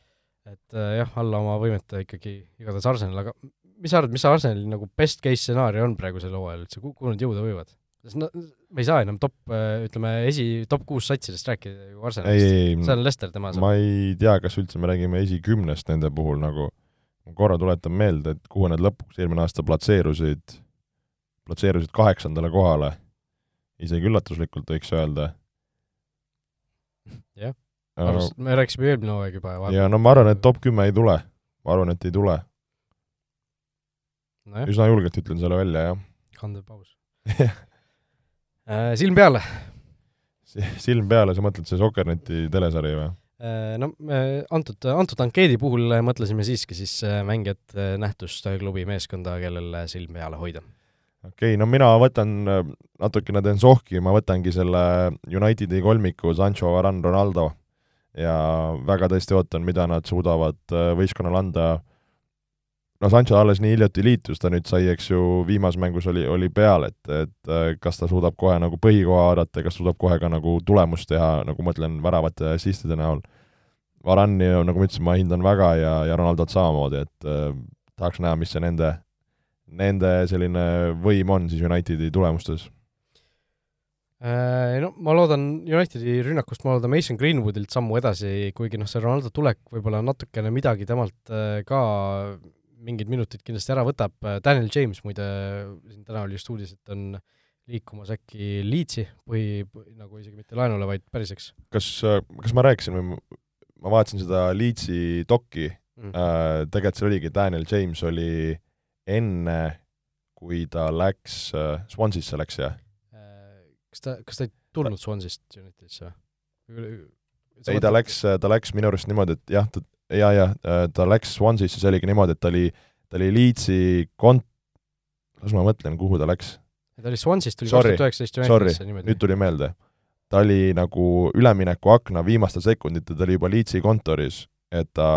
Et äh, jah, alla oma võimete ikkagi igatahes Arsenal, aga mis sa arvad, mis Arsenali nagu best case stsenaarium on praegusel hooajal üldse, kuhu nad jõuda võivad? sest no me ei saa enam top, äh, ütleme, esi, top kuus satsidest rääkida ju Arsenalist, see on Lester, tema saab. ma ei tea, kas üldse me räägime esikümnest nende puhul nagu, ma korra tuletan meelde, et kuhu nad lõpuks eelmine aasta platseerusid, platseerusid kaheksandale kohale isegi üllatuslikult võiks öelda. jah, me rääkisime eelmine hooaeg juba. ja no ma arvan, et top kümme ei tule. ma arvan, et ei tule no. üsna julgelt ütlen selle välja, jah. kandev paus äh, silm peale. silm peale, sa mõtled see Sokkerneti telesari või? Äh, no antud, antud ankeedi puhul mõtlesime siiski siis äh, mängijat, nähtust, klubi, meeskonda, kellele silm peale hoida okei okay,, no mina võtan äh, natukene teen sohki, ma võtangi selle Unitedi kolmiku Sancho, Varane, Ronaldo ja väga tõesti ootan, mida nad suudavad äh, võistkonnale anda. no Sancho alles nii hiljuti liitus, ta nüüd sai, eks ju, viimases mängus oli, oli peal, et, et äh, kas ta suudab kohe nagu põhikoha haarata, kas suudab kohe ka nagu tulemust teha, nagu ma ütlen, väravate ja assistide näol. Varani, nagu ma ütlesin, ma hindan väga ja, ja Ronaldot samamoodi, et äh, tahaks näha, mis see nende nende selline võim on siis Unitedi tulemustes? Äh, no ma loodan Unitedi rünnakust, ma loodan Mason Greenwoodilt sammu edasi, kuigi noh, see Ronaldo tulek võib-olla natukene midagi temalt äh, ka mingid minutid kindlasti ära võtab, Daniel James muide, siin täna oli just uudis, et on liikumas äkki Leedsi põhi, nagu isegi mitte laenule, vaid päriseks. kas, kas ma rääkisin või ma vaatasin seda Leedsi dokki mm., äh, tegelikult seal oligi, Daniel James oli enne, kui ta läks äh,, Swansisse läks, jah? Äh, kas ta, kas ta ei tulnud Swansist Unitedisse või? ei, ta läks, ta läks minu arust niimoodi, et jah, ta, jaa, jaa, äh, ta läks Swansisse, see oligi niimoodi, et ta oli, ta oli Leedsi kont-, las ma mõtlen, kuhu ta läks. ta oli Swansist, tuli kaks tuhat üheksateist Unitedisse niimoodi. nüüd tuli meelde. ta oli nagu üleminekuakna viimastel sekunditel, ta oli juba Leedsi kontoris, et ta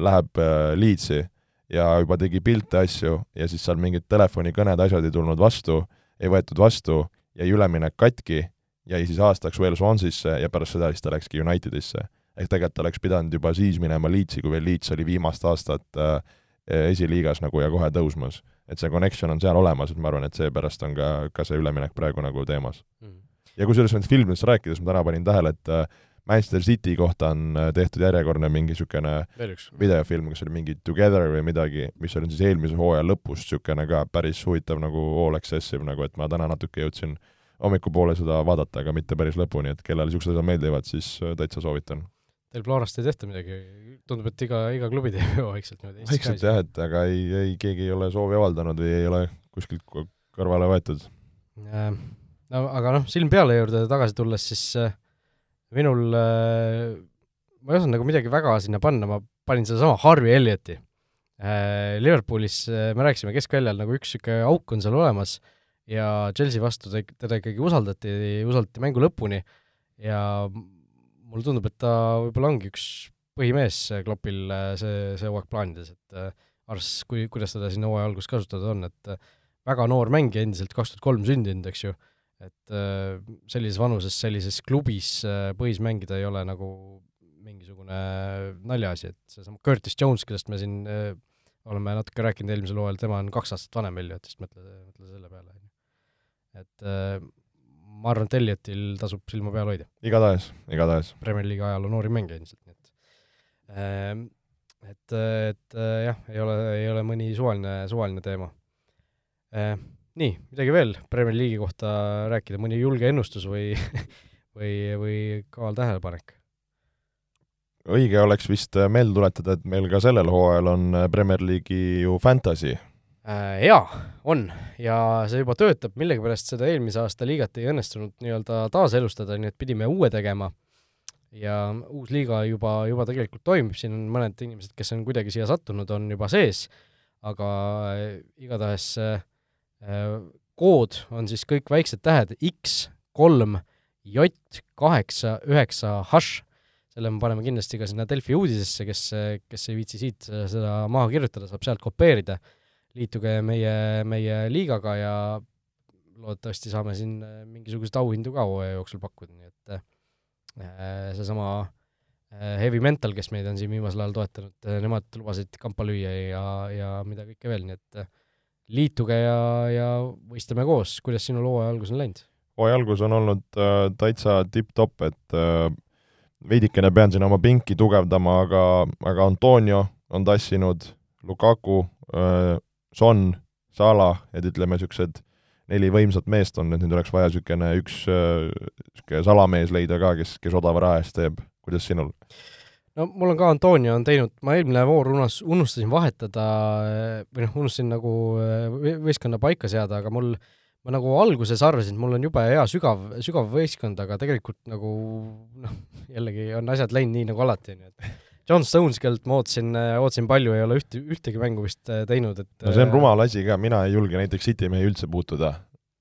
läheb äh, Leedsi ja juba tegi pilte, asju, ja siis seal mingid telefonikõned, asjad ei tulnud vastu, ei võetud vastu, jäi üleminek katki, jäi siis aastaks veel Swansisse ja pärast seda siis ta läkski Unitedisse. ehk tegelikult ta oleks pidanud juba siis minema Leedsi, kui veel Leeds oli viimast aastat äh, esiliigas nagu ja kohe tõusmas. et see connection on seal olemas, et ma arvan, et seepärast on ka, ka see üleminek praegu nagu teemas mm.. ja kusjuures nendest filmidest rääkides ma täna panin tähele, et äh, Manchester City kohta on äh, tehtud järjekordne mingi niisugune videofilm, kas oli mingi Together või midagi, mis oli siis eelmise hooaja lõpus, niisugune ka päris huvitav nagu all excessive nagu, et ma täna natuke jõudsin hommikupoole seda vaadata, aga mitte päris lõpuni, et kellele niisugused asjad meeldivad, siis äh, täitsa soovitan. Teil Florast ei tehta midagi, tundub, et iga, iga klubi teeb ju vaikselt niimoodi. vaikselt jah, et aga ei, ei, keegi ei ole soovi avaldanud või ei ole kuskilt kõrvale võetud. no aga noh, silm peale juurde tagasi tulles, siis äh, minul äh,, ma ei osanud nagu midagi väga sinna panna, ma panin sedasama Harvey Elliotti äh,. Liverpoolis äh, me rääkisime keskväljal nagu üks niisugune auk on seal olemas ja Chelsea vastu teda ikkagi usaldati, usaldati mängu lõpuni ja mulle tundub, et ta võib-olla ongi üks põhimees Kloppil see, see hooaeg plaanides, et arvestades, kui, kuidas teda siin hooaja alguses kasutada on, et väga noor mängija, endiselt kaks tuhat kolm sündinud, eks ju, et äh, sellises vanuses sellises klubis äh, põhis mängida ei ole nagu mingisugune naljaasi, et seesama Curtis Jones, kellest me siin äh, oleme natuke rääkinud eelmisel hooajal, tema on kaks aastat vanem Elliot, vist mõtle, mõtle selle peale, on ju. et ma arvan, et Elliotil tasub silma peal hoida. igatahes, igatahes. Premier League'i ajaloo noorim mängija ilmselt, nii et et, et jah, ei ole, ei ole mõni suvaline, suvaline teema nii, midagi veel Premier League'i kohta rääkida, mõni julge ennustus või või, või kaval tähelepanek? õige oleks vist meelde tuletada, et meil ka sellel hooajal on Premier League'i ju Fantasy. Jaa, on. ja see juba töötab, millegipärast seda eelmise aasta liigat ei õnnestunud nii-öelda taaselustada, nii et pidime uue tegema ja uus liiga juba, juba tegelikult toimib, siin on mõned inimesed, kes on kuidagi siia sattunud, on juba sees, aga igatahes äh, kood on siis kõik väiksed tähed X, kolm, J, kaheksa, üheksa, hash, selle me paneme kindlasti ka sinna Delfi uudisesse, kes, kes ei viitsi siit seda maha kirjutada, saab sealt kopeerida. liituge meie, meie liigaga ja loodetavasti saame siin mingisuguseid auhindu ka hooaja jooksul pakkuda, nii et äh, seesama äh, Heavy Mental, kes meid on siin viimasel ajal toetanud, nemad lubasid kampa lüüa ja, ja mida kõike veel, nii et liituge ja, ja võistleme koos, kuidas sinul hooaja algus on läinud? hooaja algus on olnud äh, täitsa tipp-topp, et äh, veidikene pean siin oma pinki tugevdama, aga, aga Antonio on tassinud, Lukaku äh,, Son, Salah, et ütleme, niisugused neli võimsat meest on, et nüüd oleks vaja niisugune üks niisugune äh, salamees leida ka, kes, kes odava raha eest teeb, kuidas sinul? No mul on ka Antonio on teinud, ma eelmine voor unas-, unustasin vahetada või noh, unustasin nagu äh, võistkonna paika seada, aga mul, ma nagu alguses arvasin, et mul on jube hea sügav, sügav võistkond, aga tegelikult nagu noh, jällegi on asjad läinud nii nagu alati, ju, et John Stones, kellelt ma ootasin, ootasin palju, ei ole ühte, ühtegi mängu vist äh, teinud, et no see on rumal asi ka, mina ei julge näiteks City mehi üldse puutuda.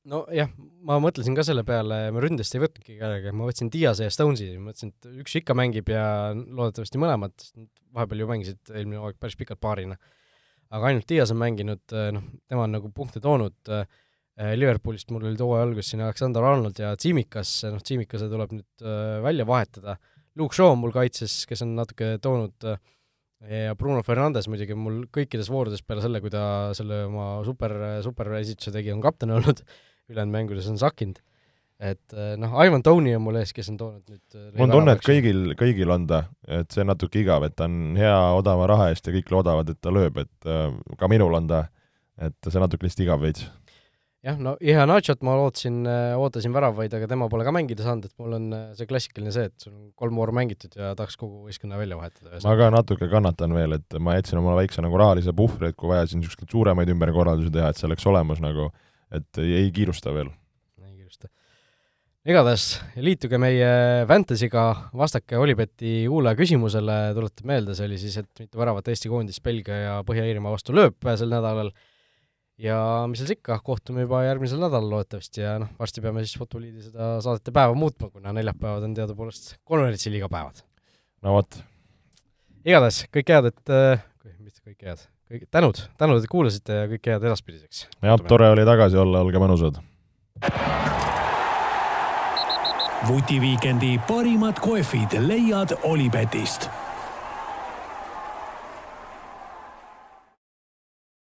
nojah, ma mõtlesin ka selle peale, ma ründest ei võtnudki kedagi, ma võtsin Diase ja Stonesi, mõtlesin, et üks ikka mängib ja loodetavasti mõlemad, sest nad vahepeal ju mängisid eelmine hooaeg päris pikalt paarina. aga ainult Dias on mänginud, noh, tema on nagu punkte toonud, Liverpoolist mul oli too algus siin Alexander Arnold ja Tsimikas, noh, Tsimikase tuleb nüüd välja vahetada, Luke Shaw on mul kaitses, kes on natuke toonud ja Bruno Fernandes muidugi mul kõikides voorudes peale selle, kui ta selle oma super, super esituse tegi, on kapten olnud ülejäänud mängudes on sakkinud. et eh, noh, Ivan Tony on mul ees, kes on toonud nüüd eh, mul on tunne, et kõigil, kõigil on ta, et see on natuke igav, et ta on hea odava raha eest ja kõik loodavad, et ta lööb, et äh, ka minul on ta, et see on natuke lihtsalt igav veits jah, no Ihe Nachot ma ootasin, ootasin väravaid, aga tema pole ka mängida saanud, et mul on see klassikaline see, et sul on kolm vooru mängitud ja tahaks kogu võistkonna välja vahetada. ma ka natuke kannatan veel, et ma jätsin omale väikse nagu rahalise puhvri, et kui vaja siin niisuguseid suuremaid ümberkorraldusi teha, et see oleks olemas nagu et ei, ei kiirusta veel. ei kiirusta. igatahes liituge meie Fantasy'ga, vastake Olibeti kuulaja küsimusele, tuletab meelde, see oli siis, et mitu väravat Eesti koondis Belgia ja Põhja-Iirimaa vastu lööb sel nädalal ja mis seal ikka, kohtume juba järgmisel nädalal loodetavasti ja noh, varsti peame siis Futboliidi seda saadete päeva muutma, kuna neljapäevad on teadupoolest konverentsiliiga päevad. no vot. igatahes kõike head, et äh,, mis kõike head kõik tänud, tänud, et kuulasite ja kõike head edaspidiseks! jah, tore oli tagasi olla, olge mõnusad! vutiviikendi parimad kohvid leiad Olipetist